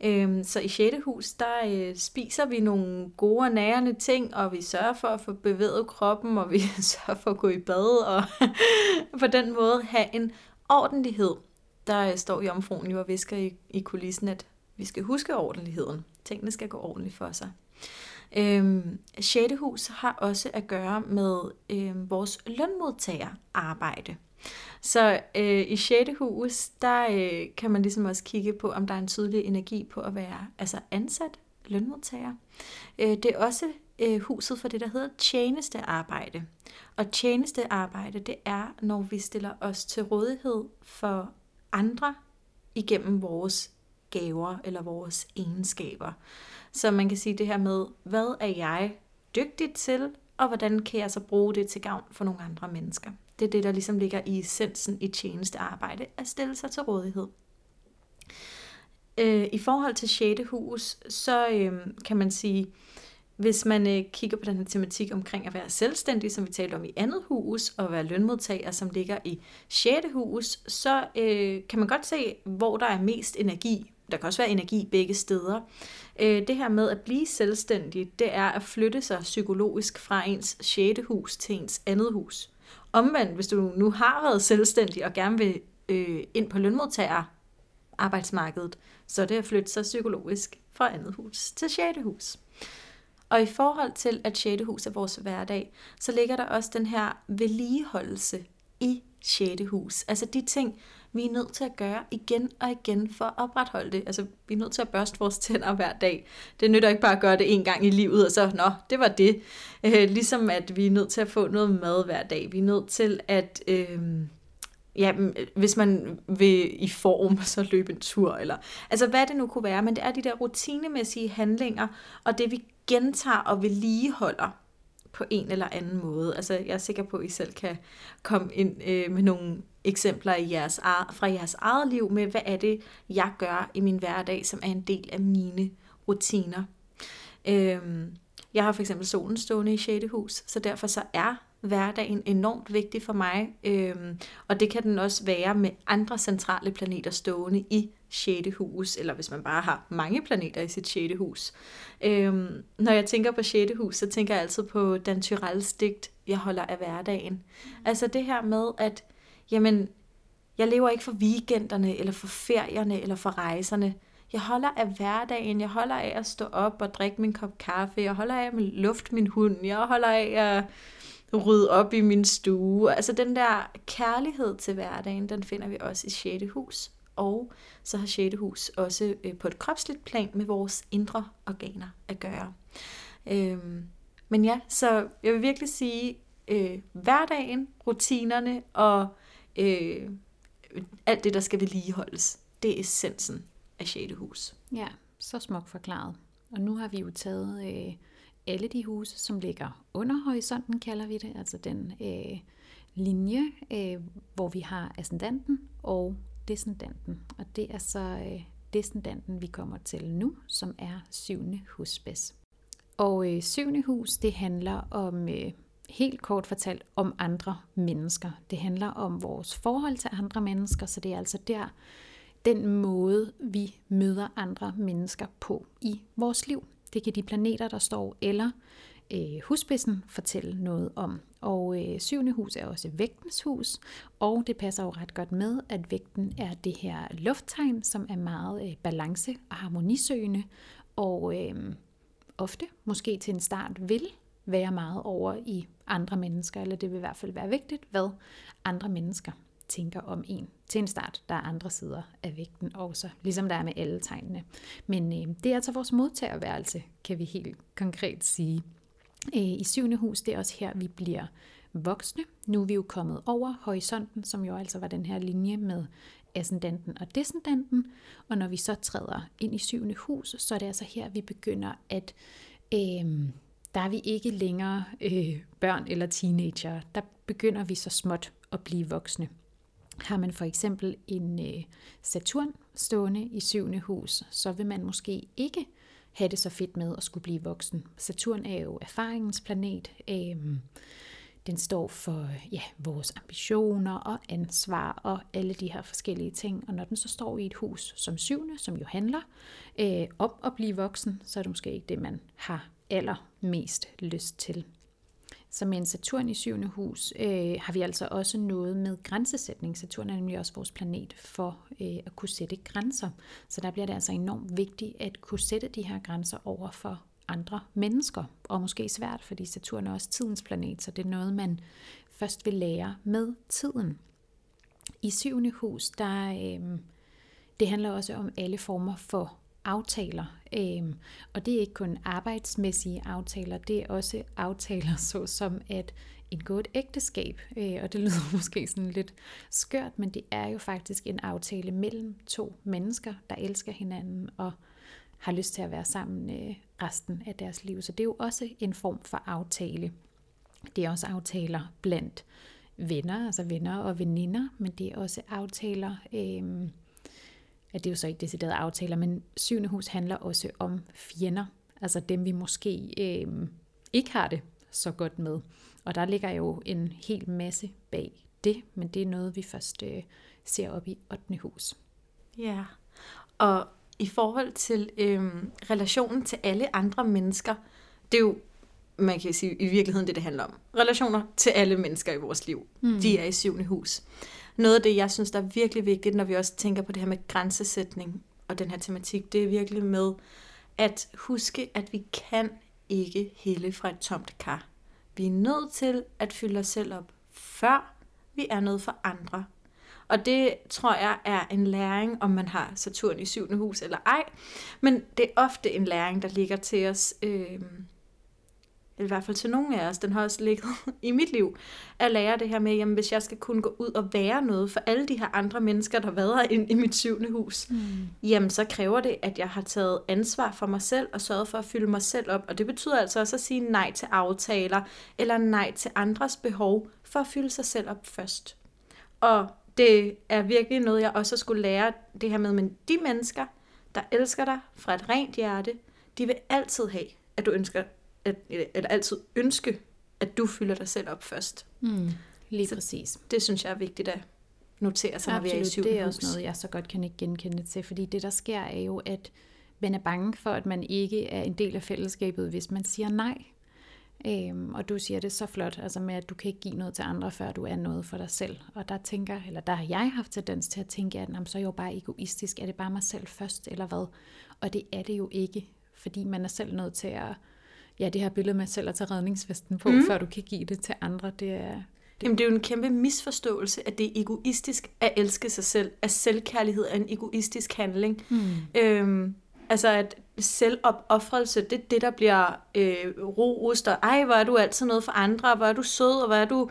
Øh, så i 6. hus, der øh, spiser vi nogle gode og nærende ting, og vi sørger for at få bevæget kroppen, og vi sørger for at gå i bad, og på den måde have en ordentlighed. Der øh, står jomfruen jo og visker i, i kulissen, at vi skal huske ordentligheden. Tingene skal gå ordentligt for sig. Øhm, 6. hus har også at gøre med øhm, vores lønmodtagerarbejde. Så øh, i 6. hus, der øh, kan man ligesom også kigge på, om der er en tydelig energi på at være altså ansat lønmodtager. Øh, det er også øh, huset for det, der hedder tjenestearbejde. Og tjenestearbejde, det er, når vi stiller os til rådighed for andre igennem vores gaver eller vores egenskaber. Så man kan sige det her med, hvad er jeg dygtig til, og hvordan kan jeg så bruge det til gavn for nogle andre mennesker. Det er det, der ligesom ligger i essensen i tjenestearbejde, at stille sig til rådighed. Øh, I forhold til 6. hus, så øh, kan man sige, hvis man øh, kigger på den her tematik omkring at være selvstændig, som vi talte om i andet hus, og være lønmodtager, som ligger i 6. hus, så øh, kan man godt se, hvor der er mest energi der kan også være energi begge steder. Øh, det her med at blive selvstændig, det er at flytte sig psykologisk fra ens 6. hus til ens andet hus. Omvendt, hvis du nu har været selvstændig og gerne vil øh, ind på lønmodtager arbejdsmarkedet, så er det at flytte sig psykologisk fra andet hus til 6. hus. Og i forhold til, at 6. hus er vores hverdag, så ligger der også den her vedligeholdelse i 6. hus. Altså de ting, vi er nødt til at gøre igen og igen for at opretholde det. Altså, vi er nødt til at børste vores tænder hver dag. Det nytter ikke bare at gøre det en gang i livet, og så, nå, det var det. Øh, ligesom at vi er nødt til at få noget mad hver dag. Vi er nødt til at... Øh, ja, hvis man vil i form, så løbe en tur, eller altså hvad det nu kunne være, men det er de der rutinemæssige handlinger, og det vi gentager og vedligeholder på en eller anden måde. Altså jeg er sikker på, at I selv kan komme ind øh, med nogle eksempler i jeres fra jeres eget liv med, hvad er det, jeg gør i min hverdag, som er en del af mine rutiner. Øhm, jeg har for eksempel solen stående i 6. hus, så derfor så er hverdagen enormt vigtig for mig, øhm, og det kan den også være med andre centrale planeter stående i 6. hus, eller hvis man bare har mange planeter i sit 6. hus. Øhm, når jeg tænker på 6. hus, så tænker jeg altid på Dan Tyrells digt, Jeg holder af hverdagen. Altså det her med, at jamen, jeg lever ikke for weekenderne, eller for ferierne, eller for rejserne. Jeg holder af hverdagen, jeg holder af at stå op og drikke min kop kaffe, jeg holder af at lufte min hund, jeg holder af at rydde op i min stue. Altså den der kærlighed til hverdagen, den finder vi også i 6. hus. Og så har 6. hus også øh, på et kropsligt plan med vores indre organer at gøre. Øhm, men ja, så jeg vil virkelig sige, øh, hverdagen, rutinerne og øh, alt det, der skal vedligeholdes, det er essensen af 6. hus. Ja, så smukt forklaret. Og nu har vi jo taget øh, alle de huse, som ligger under horisonten, kalder vi det, altså den øh, linje, øh, hvor vi har ascendanten og descendanten. Og det er så øh, descendanten, vi kommer til nu, som er syvende husbæs. Og øh, syvende hus, det handler om, øh, helt kort fortalt, om andre mennesker. Det handler om vores forhold til andre mennesker, så det er altså der, den måde, vi møder andre mennesker på i vores liv. Det kan de planeter, der står, eller øh, husbissen fortælle noget om. Og øh, syvende hus er også vægtens hus, og det passer jo ret godt med, at vægten er det her lufttegn, som er meget øh, balance- og harmonisøgende, og øh, ofte, måske til en start, vil være meget over i andre mennesker, eller det vil i hvert fald være vigtigt, hvad andre mennesker tænker om en. Til en start, der er andre sider af vægten også, ligesom der er med alle tegnene. Men øh, det er altså vores modtagerværelse, kan vi helt konkret sige. Øh, I syvende hus, det er også her, vi bliver voksne. Nu er vi jo kommet over horisonten, som jo altså var den her linje med ascendanten og descendanten. Og når vi så træder ind i syvende hus, så er det altså her, vi begynder at... Øh, der er vi ikke længere øh, børn eller teenager. Der begynder vi så småt at blive voksne. Har man for eksempel en øh, Saturn stående i syvende hus, så vil man måske ikke have det så fedt med at skulle blive voksen. Saturn er jo erfaringens planet. Øh, den står for ja, vores ambitioner og ansvar og alle de her forskellige ting. Og når den så står i et hus som syvende, som jo handler øh, om at blive voksen, så er det måske ikke det, man har allermest lyst til. Så med en Saturn i syvende hus øh, har vi altså også noget med grænsesætning. Saturn er nemlig også vores planet for øh, at kunne sætte grænser. Så der bliver det altså enormt vigtigt at kunne sætte de her grænser over for andre mennesker. Og måske svært, fordi Saturn er også tidens planet, så det er noget, man først vil lære med tiden. I syvende hus, der øh, det handler også om alle former for aftaler. Øhm, og det er ikke kun arbejdsmæssige aftaler, det er også aftaler såsom at indgå et ægteskab. Øh, og det lyder måske sådan lidt skørt, men det er jo faktisk en aftale mellem to mennesker, der elsker hinanden og har lyst til at være sammen øh, resten af deres liv. Så det er jo også en form for aftale. Det er også aftaler blandt venner, altså venner og veninder, men det er også aftaler... Øh, at det er jo så ikke deciderede aftaler, men syvende hus handler også om fjender, altså dem vi måske øh, ikke har det så godt med. Og der ligger jo en hel masse bag det, men det er noget, vi først øh, ser op i 8. hus. Ja, og i forhold til øh, relationen til alle andre mennesker, det er jo, man kan sige, i virkeligheden det, det handler om. Relationer til alle mennesker i vores liv. Mm. De er i syvende hus noget af det, jeg synes, der er virkelig vigtigt, når vi også tænker på det her med grænsesætning og den her tematik, det er virkelig med at huske, at vi kan ikke hælde fra et tomt kar. Vi er nødt til at fylde os selv op, før vi er noget for andre. Og det tror jeg er en læring, om man har Saturn i syvende hus eller ej. Men det er ofte en læring, der ligger til os øh, i hvert fald til nogle af os, den har også ligget i mit liv, at lære det her med, jamen hvis jeg skal kunne gå ud og være noget for alle de her andre mennesker, der vader ind i mit syvende hus, mm. jamen så kræver det, at jeg har taget ansvar for mig selv og sørget for at fylde mig selv op. Og det betyder altså også at sige nej til aftaler, eller nej til andres behov, for at fylde sig selv op først. Og det er virkelig noget, jeg også skulle lære det her med, men de mennesker, der elsker dig fra et rent hjerte, de vil altid have, at du ønsker at, eller altid ønske, at du fylder dig selv op først. Mm, lige så præcis. Det synes jeg er vigtigt at notere sig, når vi er i syvende det er også noget, jeg så godt kan ikke genkende til, fordi det, der sker, er jo, at man er bange for, at man ikke er en del af fællesskabet, hvis man siger nej. Øhm, og du siger det så flot, altså med, at du kan ikke give noget til andre, før du er noget for dig selv. Og der tænker, eller der har jeg haft tendens til at tænke, at så er jeg jo bare egoistisk, er det bare mig selv først, eller hvad? Og det er det jo ikke, fordi man er selv nødt til at ja, det her billede med selv at tage redningsvesten på, mm. før du kan give det til andre, det er... Det... Jamen, det er jo en kæmpe misforståelse, at det er egoistisk at elske sig selv, at selvkærlighed er en egoistisk handling. Mm. Øhm, altså, at selvopoffrelse, det er det, der bliver øh, rost, og ej, hvor er du altid noget for andre, og hvor er du sød, og hvor er du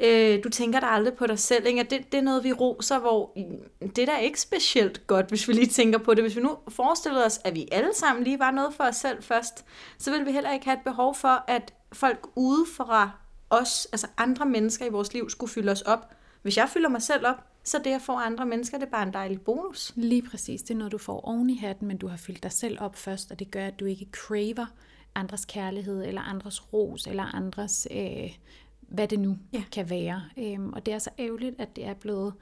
Øh, du tænker der aldrig på dig selv. Ikke? det, det er noget, vi roser, hvor det er da ikke specielt godt, hvis vi lige tænker på det. Hvis vi nu forestiller os, at vi alle sammen lige var noget for os selv først, så vil vi heller ikke have et behov for, at folk udefra os, altså andre mennesker i vores liv, skulle fylde os op. Hvis jeg fylder mig selv op, så det at få andre mennesker, det er bare en dejlig bonus. Lige præcis. Det er noget, du får oven i hatten, men du har fyldt dig selv op først, og det gør, at du ikke craver andres kærlighed, eller andres ros, eller andres øh, hvad det nu ja. kan være. Øhm, og det er så ærgerligt, at det er blevet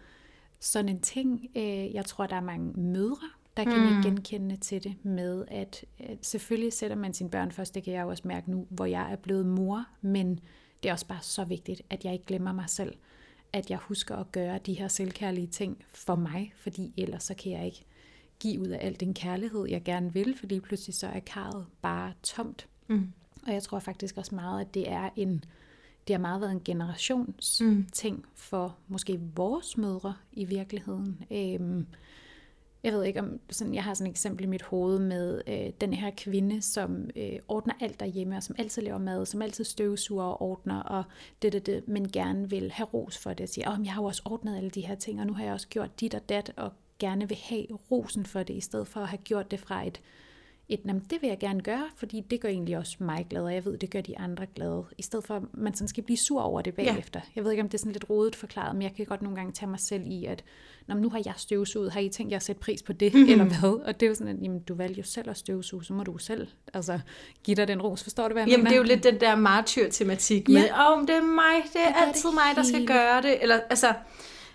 sådan en ting. Øh, jeg tror, der er mange mødre, der kan mm. genkende til det med, at, at selvfølgelig sætter man sine børn først, det kan jeg også mærke nu, hvor jeg er blevet mor, men det er også bare så vigtigt, at jeg ikke glemmer mig selv, at jeg husker at gøre de her selvkærlige ting for mig, fordi ellers så kan jeg ikke give ud af al den kærlighed, jeg gerne vil, fordi pludselig så er karret bare tomt. Mm. Og jeg tror faktisk også meget, at det er en det har meget været en generations mm. ting for måske vores mødre i virkeligheden. Øhm, jeg ved ikke om, sådan, jeg har sådan et eksempel i mit hoved med øh, den her kvinde, som øh, ordner alt derhjemme, og som altid laver mad, som altid støvsuger og ordner, og det, det, det, men gerne vil have ros for det, og sige, oh, jeg har jo også ordnet alle de her ting, og nu har jeg også gjort dit og dat, og gerne vil have rosen for det, i stedet for at have gjort det fra et et, jamen, det vil jeg gerne gøre, fordi det gør egentlig også mig glad, og jeg ved, det gør de andre glade, i stedet for, at man sådan skal blive sur over det bagefter. Ja. Jeg ved ikke, om det er sådan lidt rodet forklaret, men jeg kan godt nogle gange tage mig selv i, at Nå, nu har jeg støvsuget, har I tænkt jer at sætte pris på det, mm-hmm. eller hvad? Og det er jo sådan, at jamen, du valgte jo selv at støvsuge, så må du selv altså, give dig den ros. Forstår du, hvad jeg Jamen, mener? det er jo lidt den der martyr-tematik ja. med, åh, oh, det er mig, det er altid det mig, der skal gøre det. Eller, altså,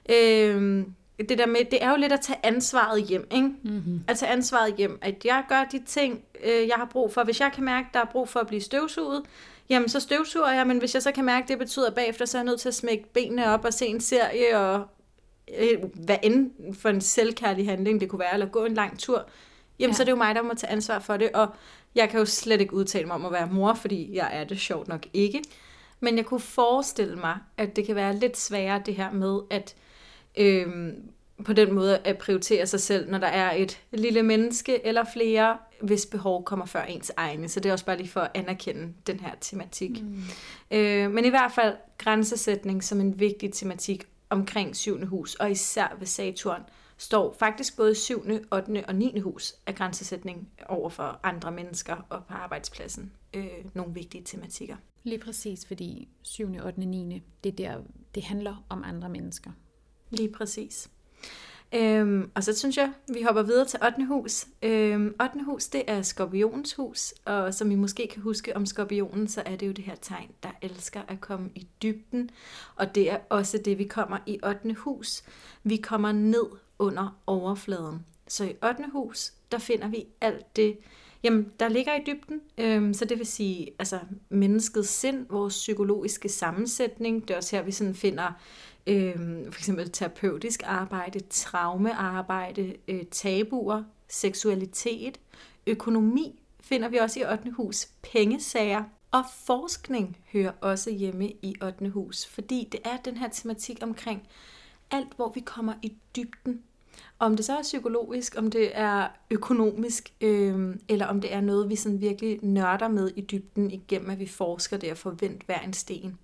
øh, det der med, det er jo lidt at tage ansvaret hjem, ikke? Mm-hmm. At tage ansvaret hjem, at jeg gør de ting, øh, jeg har brug for. Hvis jeg kan mærke, der er brug for at blive støvsuget, jamen så støvsuger jeg, men hvis jeg så kan mærke, det betyder at bagefter, så er jeg nødt til at smække benene op og se en serie, og øh, hvad end for en selvkærlig handling det kunne være, eller gå en lang tur, jamen ja. så er det jo mig, der må tage ansvar for det, og jeg kan jo slet ikke udtale mig om at være mor, fordi jeg er det sjovt nok ikke. Men jeg kunne forestille mig, at det kan være lidt sværere det her med, at øhm, på den måde at prioritere sig selv, når der er et lille menneske eller flere, hvis behov kommer før ens egne. Så det er også bare lige for at anerkende den her tematik. Mm. Øh, men i hvert fald grænsesætning som en vigtig tematik omkring syvende hus, og især ved Saturn, står faktisk både 7., 8. og 9. hus af grænsesætning over for andre mennesker og på arbejdspladsen. Øh, nogle vigtige tematikker. Lige præcis, fordi 7., 8. og 9. det er der, det handler om andre mennesker. Lige præcis. Øhm, og så synes jeg, vi hopper videre til 8. hus. Øhm, 8. hus, det er skorpionens hus, og som I måske kan huske om skorpionen, så er det jo det her tegn, der elsker at komme i dybden. Og det er også det, vi kommer i 8. hus. Vi kommer ned under overfladen. Så i 8. hus, der finder vi alt det, jamen, der ligger i dybden. Øhm, så det vil sige, altså menneskets sind, vores psykologiske sammensætning. Det er også her, vi sådan finder øh, for eksempel terapeutisk arbejde, traumearbejde, øh, tabuer, seksualitet, økonomi finder vi også i 8. hus, pengesager, og forskning hører også hjemme i 8. hus, fordi det er den her tematik omkring alt, hvor vi kommer i dybden. Om det så er psykologisk, om det er økonomisk, øh, eller om det er noget, vi sådan virkelig nørder med i dybden igennem, at vi forsker det og forventer hver en sten.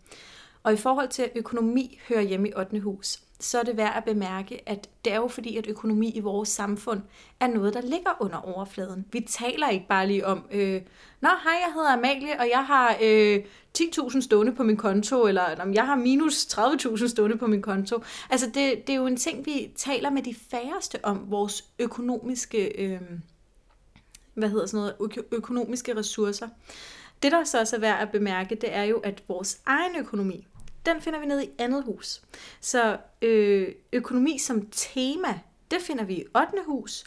Og i forhold til, at økonomi hører hjemme i 8. hus, så er det værd at bemærke, at det er jo fordi, at økonomi i vores samfund er noget, der ligger under overfladen. Vi taler ikke bare lige om, øh, Nå, hej, jeg hedder Amalie, og jeg har øh, 10.000 stående på min konto, eller om jeg har minus 30.000 stående på min konto. Altså, det, det er jo en ting, vi taler med de færreste om, vores økonomiske, øh, hvad hedder sådan noget, ø- økonomiske ressourcer. Det, der så også er værd at bemærke, det er jo, at vores egen økonomi, den finder vi nede i andet hus. Så øh, økonomi som tema, det finder vi i 8. hus.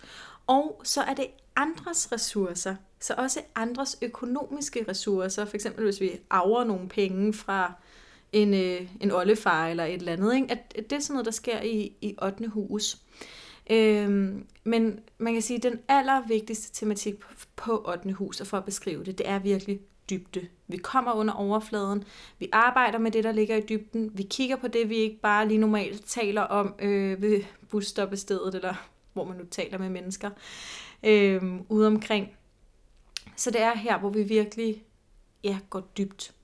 Og så er det andres ressourcer, så også andres økonomiske ressourcer. For eksempel hvis vi arver nogle penge fra en, øh, en oldefar eller et eller andet. Ikke? At det er sådan noget, der sker i, i 8. hus. Øhm, men man kan sige, at den allervigtigste tematik på 8. hus, og for at beskrive det, det er virkelig dybde. Vi kommer under overfladen, vi arbejder med det, der ligger i dybden, vi kigger på det, vi ikke bare lige normalt taler om øh, ved busstoppestedet, eller hvor man nu taler med mennesker, øh, ude omkring. Så det er her, hvor vi virkelig ja, går dybt.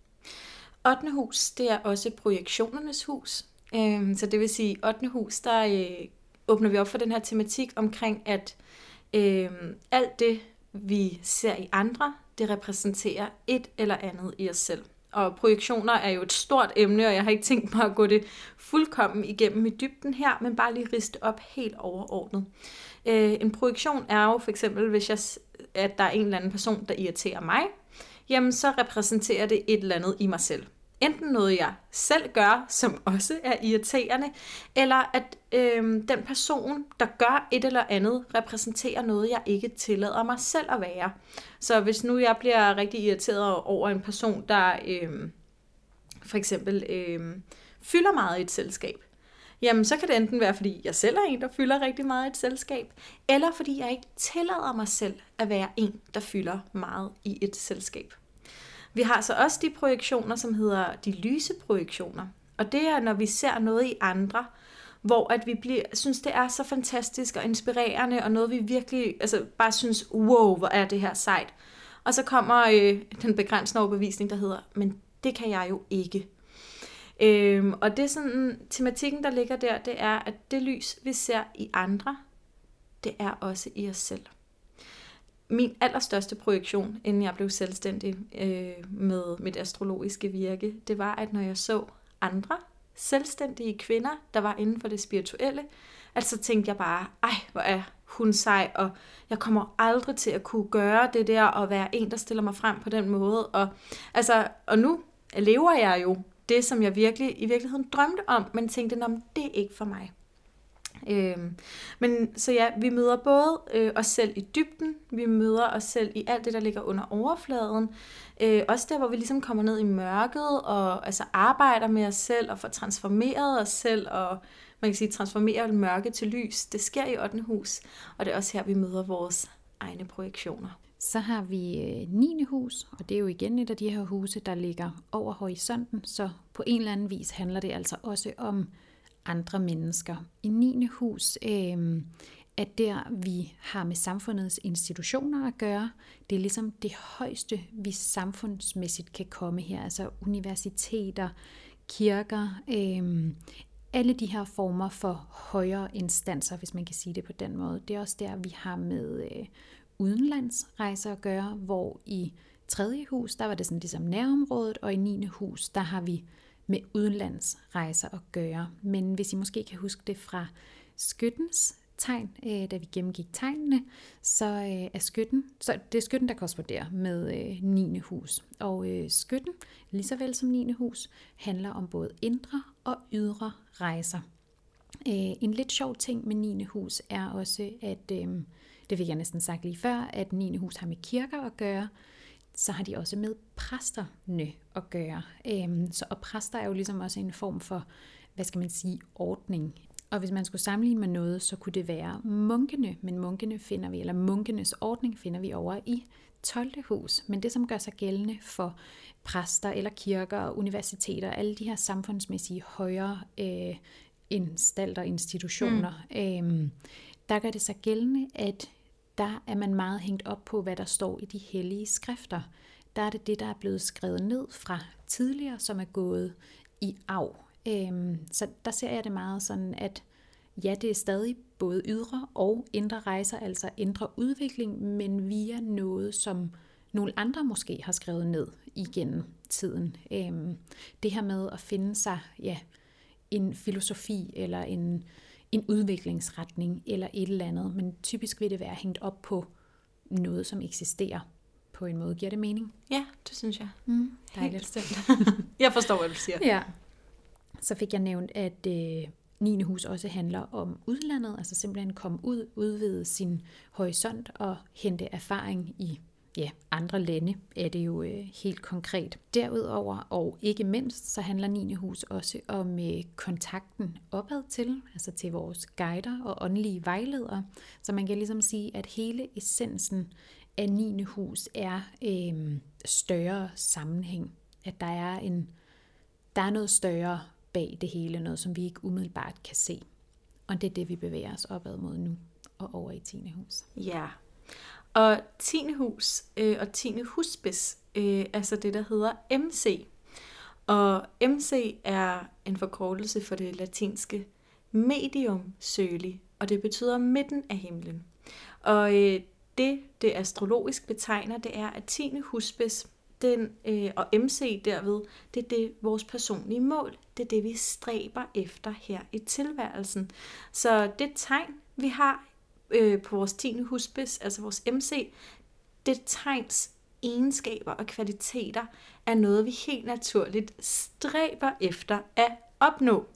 8. hus, det er også projektionernes hus. Øh, så det vil sige, 8. hus, der øh, åbner vi op for den her tematik omkring, at øh, alt det, vi ser i andre, det repræsenterer et eller andet i os selv. Og projektioner er jo et stort emne, og jeg har ikke tænkt mig at gå det fuldkommen igennem i dybden her, men bare lige riste op helt overordnet. Øh, en projektion er jo for eksempel, hvis jeg, at der er en eller anden person, der irriterer mig, jamen så repræsenterer det et eller andet i mig selv enten noget, jeg selv gør, som også er irriterende, eller at øh, den person, der gør et eller andet, repræsenterer noget, jeg ikke tillader mig selv at være. Så hvis nu jeg bliver rigtig irriteret over en person, der øh, for eksempel øh, fylder meget i et selskab, jamen så kan det enten være, fordi jeg selv er en, der fylder rigtig meget i et selskab, eller fordi jeg ikke tillader mig selv at være en, der fylder meget i et selskab. Vi har så også de projektioner, som hedder de lyse projektioner. Og det er, når vi ser noget i andre, hvor at vi bliver, synes, det er så fantastisk og inspirerende, og noget vi virkelig altså, bare synes, wow, hvor er det her sejt. Og så kommer øh, den begrænsende overbevisning, der hedder, men det kan jeg jo ikke. Øhm, og det er sådan, tematikken, der ligger der, det er, at det lys, vi ser i andre, det er også i os selv min allerstørste projektion, inden jeg blev selvstændig øh, med mit astrologiske virke, det var, at når jeg så andre selvstændige kvinder, der var inden for det spirituelle, at så tænkte jeg bare, ej, hvor er hun sej, og jeg kommer aldrig til at kunne gøre det der, og være en, der stiller mig frem på den måde. Og, altså, og nu lever jeg jo det, som jeg virkelig i virkeligheden drømte om, men tænkte, det er ikke for mig. Øh, men så ja, vi møder både øh, os selv i dybden, vi møder os selv i alt det, der ligger under overfladen, øh, også der, hvor vi ligesom kommer ned i mørket og altså arbejder med os selv og får transformeret os selv og man kan sige transformere mørke til lys. Det sker i 8. hus, og det er også her, vi møder vores egne projektioner. Så har vi øh, 9. Hus, og det er jo igen et af de her huse, der ligger over horisonten, så på en eller anden vis handler det altså også om andre mennesker. I 9. hus øh, er der, vi har med samfundets institutioner at gøre. Det er ligesom det højeste, vi samfundsmæssigt kan komme her. Altså universiteter, kirker, øh, alle de her former for højere instanser, hvis man kan sige det på den måde. Det er også der, vi har med øh, udenlandsrejser at gøre, hvor i tredje hus, der var det sådan ligesom nærområdet, og i 9. hus, der har vi med udenlandsrejser at gøre. Men hvis I måske kan huske det fra skyttens tegn, øh, da vi gennemgik tegnene, så øh, er skytten, så det er skytten, der korresponderer med øh, 9. hus. Og øh, skytten, lige så vel som 9. hus, handler om både indre og ydre rejser. Øh, en lidt sjov ting med 9. hus er også, at, øh, det fik jeg næsten sagt lige før, at 9. hus har med kirker at gøre, så har de også med præsterne at gøre. Øhm, så, og præster er jo ligesom også en form for, hvad skal man sige, ordning. Og hvis man skulle sammenligne med noget, så kunne det være munkene, men munkene finder vi, eller munkenes ordning finder vi over i 12. hus. Men det, som gør sig gældende for præster eller kirker og universiteter, alle de her samfundsmæssige højere øh, instalter, institutioner, mm. øh, der gør det sig gældende, at der er man meget hængt op på, hvad der står i de hellige skrifter. Der er det det, der er blevet skrevet ned fra tidligere, som er gået i arv. Øhm, så der ser jeg det meget sådan, at ja, det er stadig både ydre og indre rejser, altså indre udvikling, men via noget, som nogle andre måske har skrevet ned igennem tiden. Øhm, det her med at finde sig ja, en filosofi eller en, en udviklingsretning eller et eller andet, men typisk vil det være hængt op på noget, som eksisterer på en måde. Giver det mening? Ja, det synes jeg. Mm, dejligt. jeg forstår, hvad du siger. Ja. Så fik jeg nævnt, at øh, 9. hus også handler om udlandet, altså simpelthen komme ud, udvide sin horisont og hente erfaring i ja, andre lande er det jo øh, helt konkret. Derudover og ikke mindst, så handler 9. hus også om øh, kontakten opad til, altså til vores guider og åndelige vejledere. Så man kan ligesom sige, at hele essensen af 9. hus er øh, større sammenhæng. At der er, en, der er noget større bag det hele, noget som vi ikke umiddelbart kan se. Og det er det, vi bevæger os opad mod nu og over i 10. hus. Ja, og 10. hus øh, og 10. husbis, øh, altså det, der hedder MC. Og MC er en forkortelse for det latinske medium sølig, og det betyder midten af himlen. Og øh, det, det astrologisk betegner, det er, at 10. husbis den, øh, og MC derved, det er det vores personlige mål. Det er det, vi stræber efter her i tilværelsen. Så det tegn, vi har øh, på vores 10. husbis, altså vores MC, det tegns egenskaber og kvaliteter er noget, vi helt naturligt stræber efter at opnå.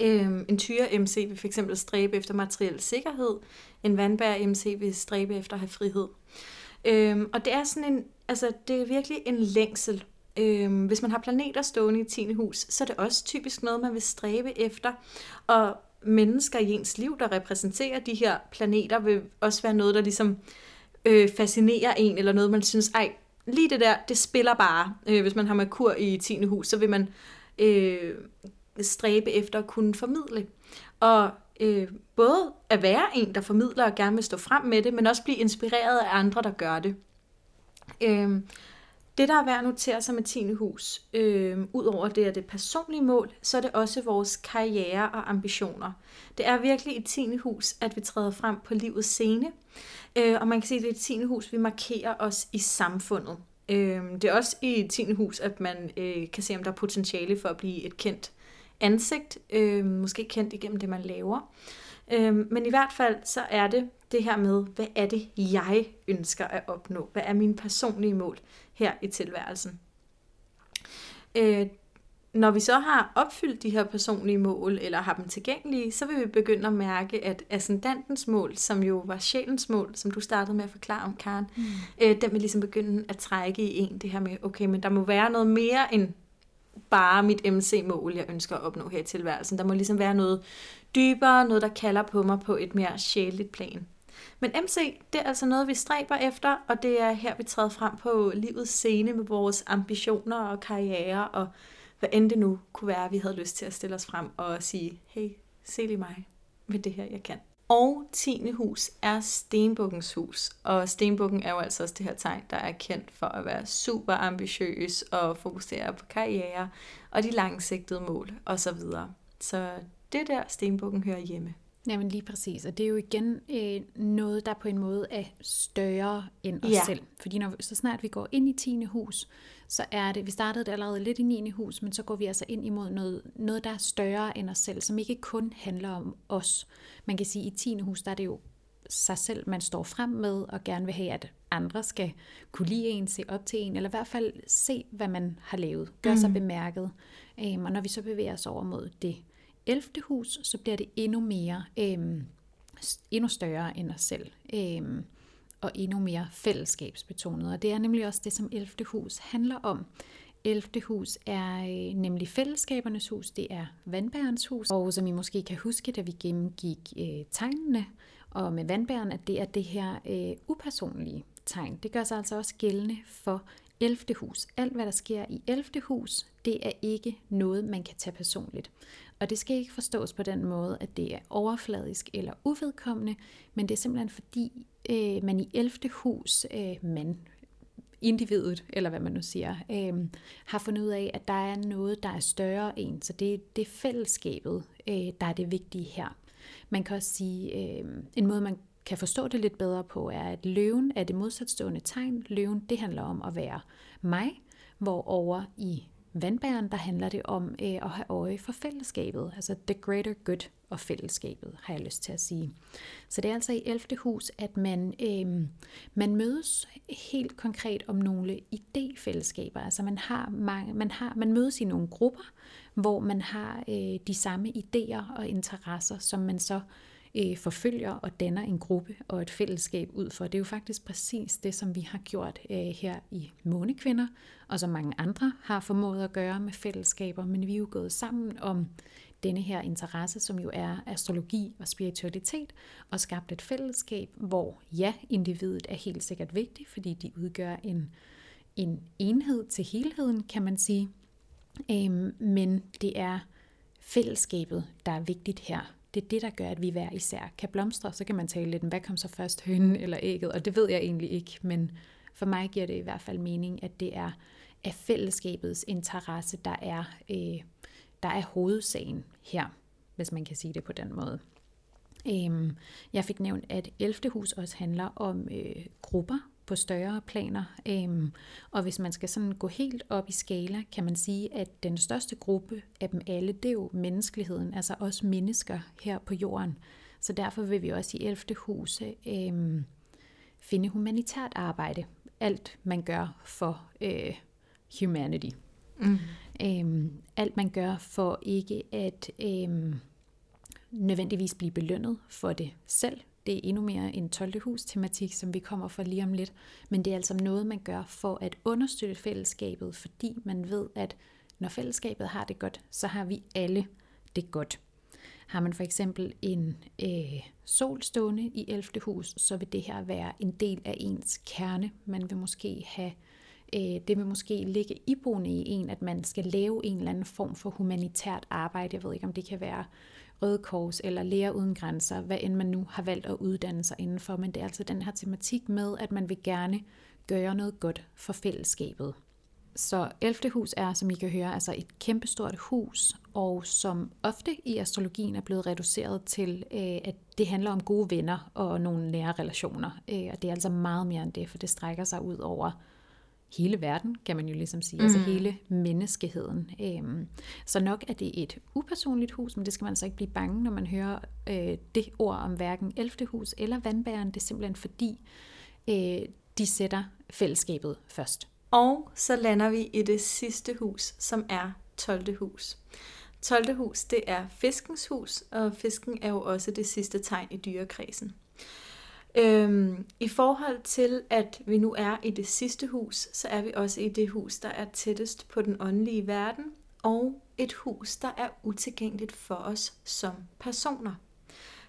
Øhm, en tyre MC vil fx stræbe efter materiel sikkerhed, en vandbær MC vil stræbe efter at have frihed. Øhm, og det er sådan en, altså det er virkelig en længsel. Øhm, hvis man har planeter stående i 10. hus, så er det også typisk noget, man vil stræbe efter. Og mennesker i ens liv, der repræsenterer de her planeter, vil også være noget, der ligesom øh, fascinerer en, eller noget, man synes, ej, lige det der, det spiller bare. Øh, hvis man har Merkur i 10. hus, så vil man øh, stræbe efter at kunne formidle. Og øh, både at være en, der formidler og gerne vil stå frem med det, men også blive inspireret af andre, der gør det. Øh, det, der er værd at notere sig med 10. hus, øh, ud over det er det personlige mål, så er det også vores karriere og ambitioner. Det er virkelig i 10. hus, at vi træder frem på livets scene, øh, og man kan sige, at det er i 10. hus, vi markerer os i samfundet. Øh, det er også i 10. hus, at man øh, kan se, om der er potentiale for at blive et kendt ansigt, øh, måske kendt igennem det, man laver. Øh, men i hvert fald, så er det det her med, hvad er det, jeg ønsker at opnå? Hvad er mine personlige mål her i tilværelsen? Øh, når vi så har opfyldt de her personlige mål, eller har dem tilgængelige, så vil vi begynde at mærke, at ascendantens mål, som jo var sjælens mål, som du startede med at forklare om, Karen, mm. øh, den vil ligesom begynde at trække i en det her med, okay, men der må være noget mere end bare mit MC-mål, jeg ønsker at opnå her i tilværelsen. Der må ligesom være noget dybere, noget der kalder på mig på et mere sjældent plan. Men MC, det er altså noget, vi stræber efter, og det er her, vi træder frem på livets scene med vores ambitioner og karriere, og hvad end det nu kunne være, vi havde lyst til at stille os frem og sige, hey, se lige mig med det her, jeg kan. Og 10. hus er stenbukkens hus, og stenbukken er jo altså også det her tegn, der er kendt for at være super ambitiøs og fokusere på karriere og de langsigtede mål osv. Så, så det der stenbukken hører hjemme. Jamen lige præcis, og det er jo igen øh, noget, der på en måde er større end os ja. selv. Fordi når, så snart vi går ind i 10. hus, så er det, vi startede det allerede lidt i 9. hus, men så går vi altså ind imod noget, noget, der er større end os selv, som ikke kun handler om os. Man kan sige, at i 10. hus, der er det jo sig selv, man står frem med, og gerne vil have, at andre skal kunne lide en, se op til en, eller i hvert fald se, hvad man har lavet, gør mm. sig bemærket. Um, og når vi så bevæger os over mod det 11. hus, så bliver det endnu mere, øh, endnu større end os selv. Øh, og endnu mere fællesskabsbetonet. Og det er nemlig også det, som 11. hus handler om. 11. hus er øh, nemlig fællesskabernes hus, det er vandbærens hus. Og som I måske kan huske, da vi gennemgik øh, tegnene og med vandbæren, at det er det her øh, upersonlige tegn. Det gør sig altså også gældende for 11. hus. Alt, hvad der sker i 11. hus, det er ikke noget, man kan tage personligt. Og det skal ikke forstås på den måde, at det er overfladisk eller uvedkommende, men det er simpelthen fordi, øh, man i 11. hus, øh, man, individet, eller hvad man nu siger, øh, har fundet ud af, at der er noget, der er større end. Så det, det er fællesskabet, øh, der er det vigtige her. Man kan også sige, øh, en måde man kan forstå det lidt bedre på, er, at løven er det modsatstående tegn. Løven, det handler om at være mig, hvor over i vandbæren, der handler det om øh, at have øje for fællesskabet, altså the greater good og fællesskabet, har jeg lyst til at sige. Så det er altså i 11. hus, at man, øh, man mødes helt konkret om nogle idéfællesskaber. Altså man har, mange, man har man mødes i nogle grupper, hvor man har øh, de samme idéer og interesser, som man så øh, Øh, forfølger og danner en gruppe og et fællesskab ud for. Det er jo faktisk præcis det, som vi har gjort øh, her i Månekvinder, og som mange andre har formået at gøre med fællesskaber, men vi er jo gået sammen om denne her interesse, som jo er astrologi og spiritualitet, og skabt et fællesskab, hvor ja, individet er helt sikkert vigtigt, fordi de udgør en, en enhed til helheden, kan man sige. Øhm, men det er fællesskabet, der er vigtigt her. Det er det, der gør, at vi hver især kan blomstre. Så kan man tale lidt om, hvad kom så først, hønen eller ægget? Og det ved jeg egentlig ikke, men for mig giver det i hvert fald mening, at det er af fællesskabets interesse, der er, øh, der er hovedsagen her, hvis man kan sige det på den måde. Øhm, jeg fik nævnt, at 11. hus også handler om øh, grupper, på større planer. Øhm, og hvis man skal sådan gå helt op i skala, kan man sige, at den største gruppe af dem alle, det er jo menneskeligheden, altså os mennesker her på jorden. Så derfor vil vi også i 11. hus øhm, finde humanitært arbejde. Alt man gør for øh, humanity. Mm. Øhm, alt man gør for ikke at øhm, nødvendigvis blive belønnet for det selv, det er endnu mere en 12. hus tematik, som vi kommer for lige om lidt. Men det er altså noget, man gør for at understøtte fællesskabet, fordi man ved, at når fællesskabet har det godt, så har vi alle det godt. Har man for eksempel en øh, sol stående i 11. hus, så vil det her være en del af ens kerne. Man vil måske have, øh, det vil måske ligge iboende i en, at man skal lave en eller anden form for humanitært arbejde. Jeg ved ikke, om det kan være Røde Kors eller Læger Uden Grænser, hvad end man nu har valgt at uddanne sig indenfor. Men det er altså den her tematik med, at man vil gerne gøre noget godt for fællesskabet. Så 11. hus er, som I kan høre, altså et kæmpestort hus, og som ofte i astrologien er blevet reduceret til, øh, at det handler om gode venner og nogle nære relationer. Øh, og det er altså meget mere end det, for det strækker sig ud over hele verden, kan man jo ligesom sige, altså mm. altså hele menneskeheden. Øhm, så nok er det et upersonligt hus, men det skal man så ikke blive bange, når man hører øh, det ord om hverken 11. hus eller vandbæren. Det er simpelthen fordi, øh, de sætter fællesskabet først. Og så lander vi i det sidste hus, som er 12. hus. 12. hus, det er fiskens hus, og fisken er jo også det sidste tegn i dyrekredsen. Øhm, I forhold til, at vi nu er i det sidste hus, så er vi også i det hus, der er tættest på den åndelige verden, og et hus, der er utilgængeligt for os som personer.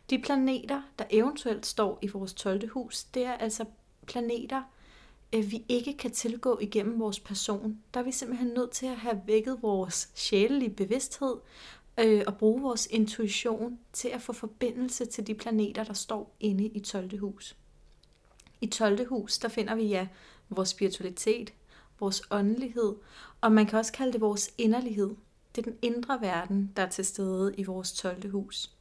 De planeter, der eventuelt står i vores 12. hus, det er altså planeter, øh, vi ikke kan tilgå igennem vores person. Der er vi simpelthen nødt til at have vækket vores sjælelige bevidsthed øh, og bruge vores intuition til at få forbindelse til de planeter, der står inde i 12. hus. I 12. hus, der finder vi ja vores spiritualitet, vores åndelighed, og man kan også kalde det vores inderlighed. Det er den indre verden, der er til stede i vores 12. hus.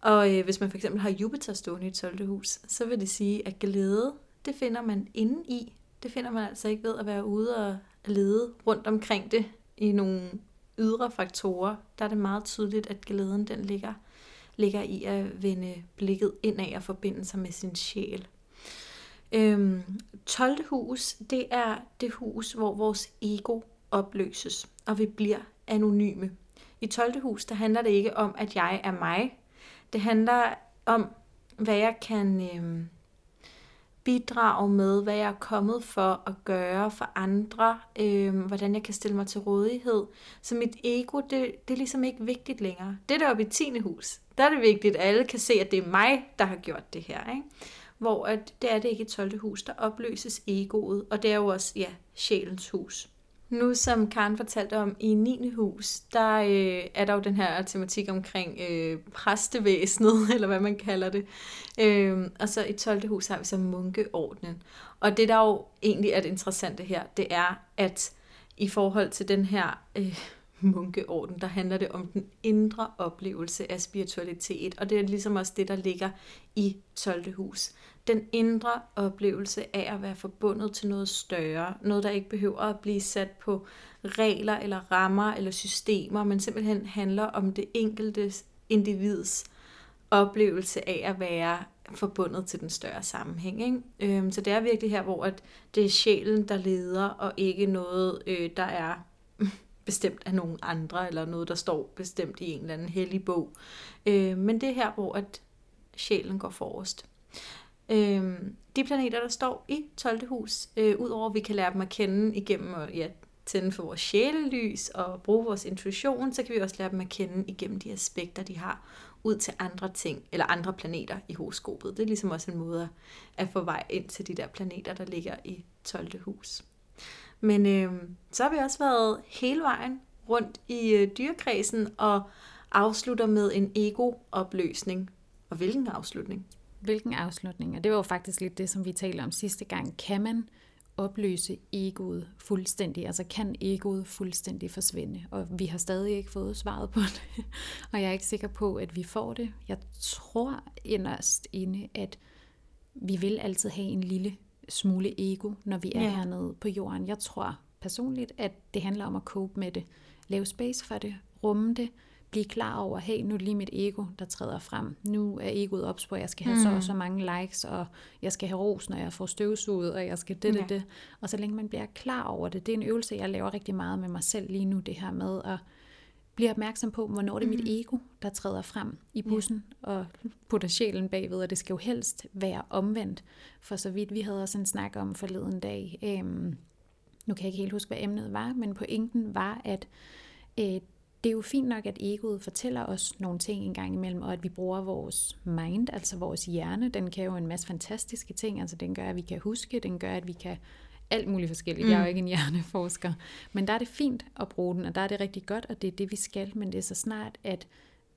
Og øh, hvis man for eksempel har Jupiter stående i 12. hus, så vil det sige, at glæde, det finder man inde i. Det finder man altså ikke ved at være ude og lede rundt omkring det i nogle ydre faktorer, der er det meget tydeligt, at glæden den ligger, ligger i at vende blikket indad og forbinde sig med sin sjæl. Øhm, 12. hus, det er det hus, hvor vores ego opløses, og vi bliver anonyme. I 12. hus, der handler det ikke om, at jeg er mig. Det handler om, hvad jeg kan øhm, bidrage med, hvad jeg er kommet for at gøre for andre, øh, hvordan jeg kan stille mig til rådighed. Så mit ego, det, det er ligesom ikke vigtigt længere. Det der oppe i 10. hus, der er det vigtigt, at alle kan se, at det er mig, der har gjort det her. Ikke? Hvor at det er det ikke i 12. hus, der opløses egoet, og det er jo også, ja, sjælens hus. Nu som Karen fortalte om i 9. hus, der øh, er der jo den her tematik omkring øh, præstevæsenet, eller hvad man kalder det. Øh, og så i 12. hus har vi så munkeordnen. Og det der jo egentlig er det interessante her, det er, at i forhold til den her øh, munkeorden, der handler det om den indre oplevelse af spiritualitet. Og det er ligesom også det, der ligger i 12. hus den indre oplevelse af at være forbundet til noget større. Noget, der ikke behøver at blive sat på regler eller rammer eller systemer, men simpelthen handler om det enkelte individs oplevelse af at være forbundet til den større sammenhæng. Ikke? Øhm, så det er virkelig her, hvor at det er sjælen, der leder, og ikke noget, øh, der er bestemt af nogen andre, eller noget, der står bestemt i en eller anden hellig bog. Øh, men det er her, hvor at sjælen går forrest. Øhm, de planeter, der står i 12. hus, øh, udover at vi kan lære dem at kende igennem at ja, tænde for vores sjælelys og bruge vores intuition, så kan vi også lære dem at kende igennem de aspekter, de har ud til andre ting, eller andre planeter i horoskopet. Det er ligesom også en måde at få vej ind til de der planeter, der ligger i 12. hus. Men øh, så har vi også været hele vejen rundt i øh, dyrekredsen og afslutter med en ego-opløsning. Og hvilken afslutning? Hvilken afslutning? Og det var jo faktisk lidt det, som vi talte om sidste gang. Kan man opløse egoet fuldstændig? Altså kan egoet fuldstændig forsvinde? Og vi har stadig ikke fået svaret på det. og jeg er ikke sikker på, at vi får det. Jeg tror inderst inde, at vi vil altid have en lille smule ego, når vi er ja. hernede på jorden. Jeg tror personligt, at det handler om at cope med det. Lave space for det, rumme det, blive klar over, hey, nu er det lige mit ego, der træder frem. Nu er egoet ops på, at jeg skal have mm. så og så mange likes, og jeg skal have ros, når jeg får støvsuget, og jeg skal det, det, det. Og så længe man bliver klar over det, det er en øvelse, jeg laver rigtig meget med mig selv lige nu, det her med at blive opmærksom på, hvornår det er mit mm. ego, der træder frem i bussen ja. og putter sjælen bagved, og det skal jo helst være omvendt. For så vidt vi havde også en snak om forleden dag, øhm, nu kan jeg ikke helt huske, hvad emnet var, men pointen var, at øh, det er jo fint nok, at egoet fortæller os nogle ting en gang imellem, og at vi bruger vores mind, altså vores hjerne. Den kan jo en masse fantastiske ting. Altså den gør, at vi kan huske, den gør, at vi kan alt muligt forskelligt. Mm. Jeg er jo mm. ikke en hjerneforsker. Men der er det fint at bruge den, og der er det rigtig godt, og det er det, vi skal. Men det er så snart, at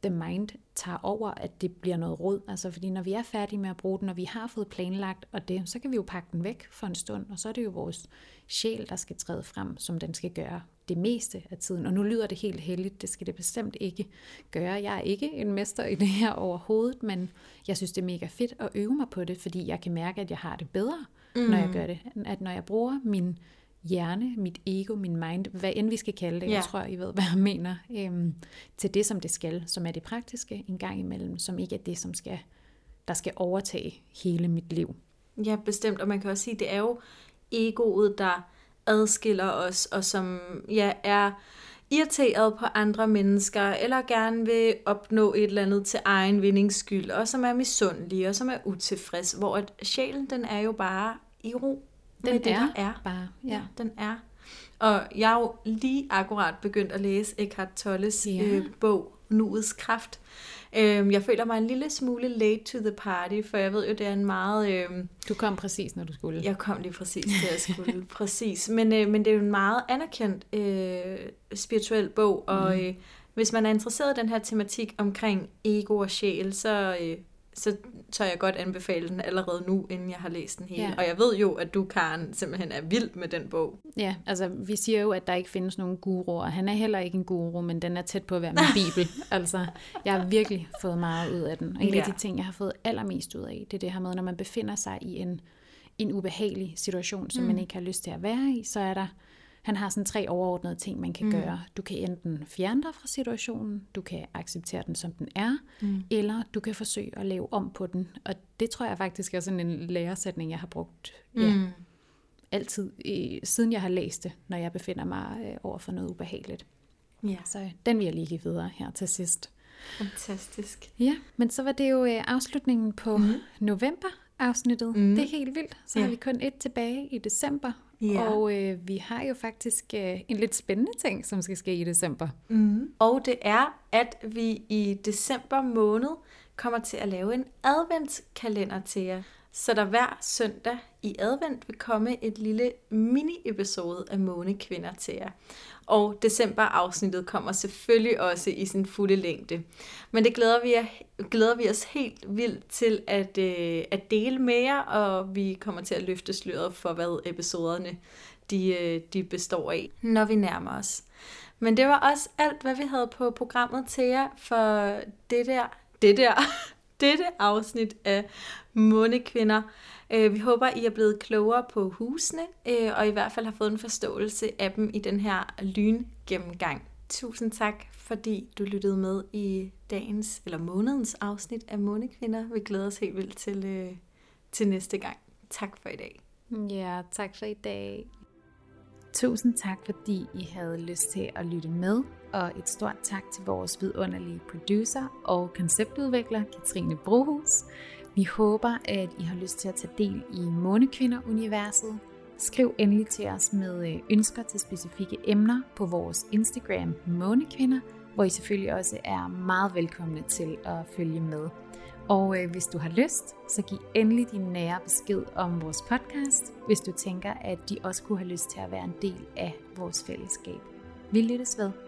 the mind tager over, at det bliver noget råd. Altså fordi når vi er færdige med at bruge den, og vi har fået planlagt og det, så kan vi jo pakke den væk for en stund, og så er det jo vores sjæl, der skal træde frem, som den skal gøre det meste af tiden. Og nu lyder det helt heldigt, det skal det bestemt ikke gøre. Jeg er ikke en mester i det her overhovedet, men jeg synes, det er mega fedt at øve mig på det, fordi jeg kan mærke, at jeg har det bedre, mm. når jeg gør det. At når jeg bruger min hjerne, mit ego, min mind, hvad end vi skal kalde det, ja. jeg tror, I ved, hvad jeg mener, øhm, til det, som det skal, som er det praktiske en gang imellem, som ikke er det, som skal, der skal overtage hele mit liv. Ja, bestemt, og man kan også sige, det er jo egoet, der adskiller os, og som ja, er irriteret på andre mennesker, eller gerne vil opnå et eller andet til egen vindings skyld, og som er misundelig, og som er utilfreds, hvor at sjælen, den er jo bare i ro den med det, er, der er. bare, ja. ja. Den er. Og jeg er jo lige akkurat begyndt at læse Eckhart Tolles ja. øh, bog, Nuets Kraft. Øhm, jeg føler mig en lille smule late to the party, for jeg ved jo, det er en meget... Øhm, du kom præcis, når du skulle. Jeg kom lige præcis, til jeg skulle. præcis. Men, øh, men det er jo en meget anerkendt øh, spirituel bog, og mm. øh, hvis man er interesseret i den her tematik omkring ego og sjæl, så... Øh, så tør jeg godt anbefale den allerede nu, inden jeg har læst den hele. Ja. Og jeg ved jo, at du, Karen, simpelthen er vild med den bog. Ja, altså vi siger jo, at der ikke findes nogen guru, og han er heller ikke en guru, men den er tæt på at være min bibel. altså, jeg har virkelig fået meget ud af den. Og en ja. af de ting, jeg har fået allermest ud af, det er det her med, når man befinder sig i en, en ubehagelig situation, som mm. man ikke har lyst til at være i, så er der han har sådan tre overordnede ting, man kan mm. gøre. Du kan enten fjerne dig fra situationen, du kan acceptere den, som den er, mm. eller du kan forsøge at lave om på den. Og det tror jeg faktisk er sådan en læresætning, jeg har brugt ja, mm. altid, siden jeg har læst det, når jeg befinder mig øh, over for noget ubehageligt. Ja. Så den vil jeg lige give videre her til sidst. Fantastisk. Ja, men så var det jo øh, afslutningen på mm. november afsnittet. Mm. Det er helt vildt. Så ja. har vi kun et tilbage i december, Ja. Og øh, vi har jo faktisk øh, en lidt spændende ting, som skal ske i december. Mm. Og det er, at vi i december måned kommer til at lave en adventskalender til jer. Så der hver søndag i advent vil komme et lille mini-episode af Månekvinder til jer. Og december-afsnittet kommer selvfølgelig også i sin fulde længde. Men det glæder vi, glæder vi os helt vildt til at, øh, at dele med jer, og vi kommer til at løfte sløret for, hvad episoderne de, øh, de består af, når vi nærmer os. Men det var også alt, hvad vi havde på programmet til jer for det der, det der, dette afsnit af Månekvinder. Øh, vi håber, I er blevet klogere på husene, øh, og i hvert fald har fået en forståelse af dem i den her lyngennemgang. Tusind tak, fordi du lyttede med i dagens eller månedens afsnit af Månekvinder. Vi glæder os helt vildt til, øh, til næste gang. Tak for i dag. Ja, tak for i dag. Tusind tak, fordi I havde lyst til at lytte med, og et stort tak til vores vidunderlige producer og konceptudvikler, Katrine Brohus. Vi håber, at I har lyst til at tage del i Månekvinder-universet. Skriv endelig til os med øh, ønsker til specifikke emner på vores Instagram Månekvinder, hvor I selvfølgelig også er meget velkomne til at følge med. Og øh, hvis du har lyst, så giv endelig din nære besked om vores podcast, hvis du tænker, at de også kunne have lyst til at være en del af vores fællesskab. Vi lyttes ved.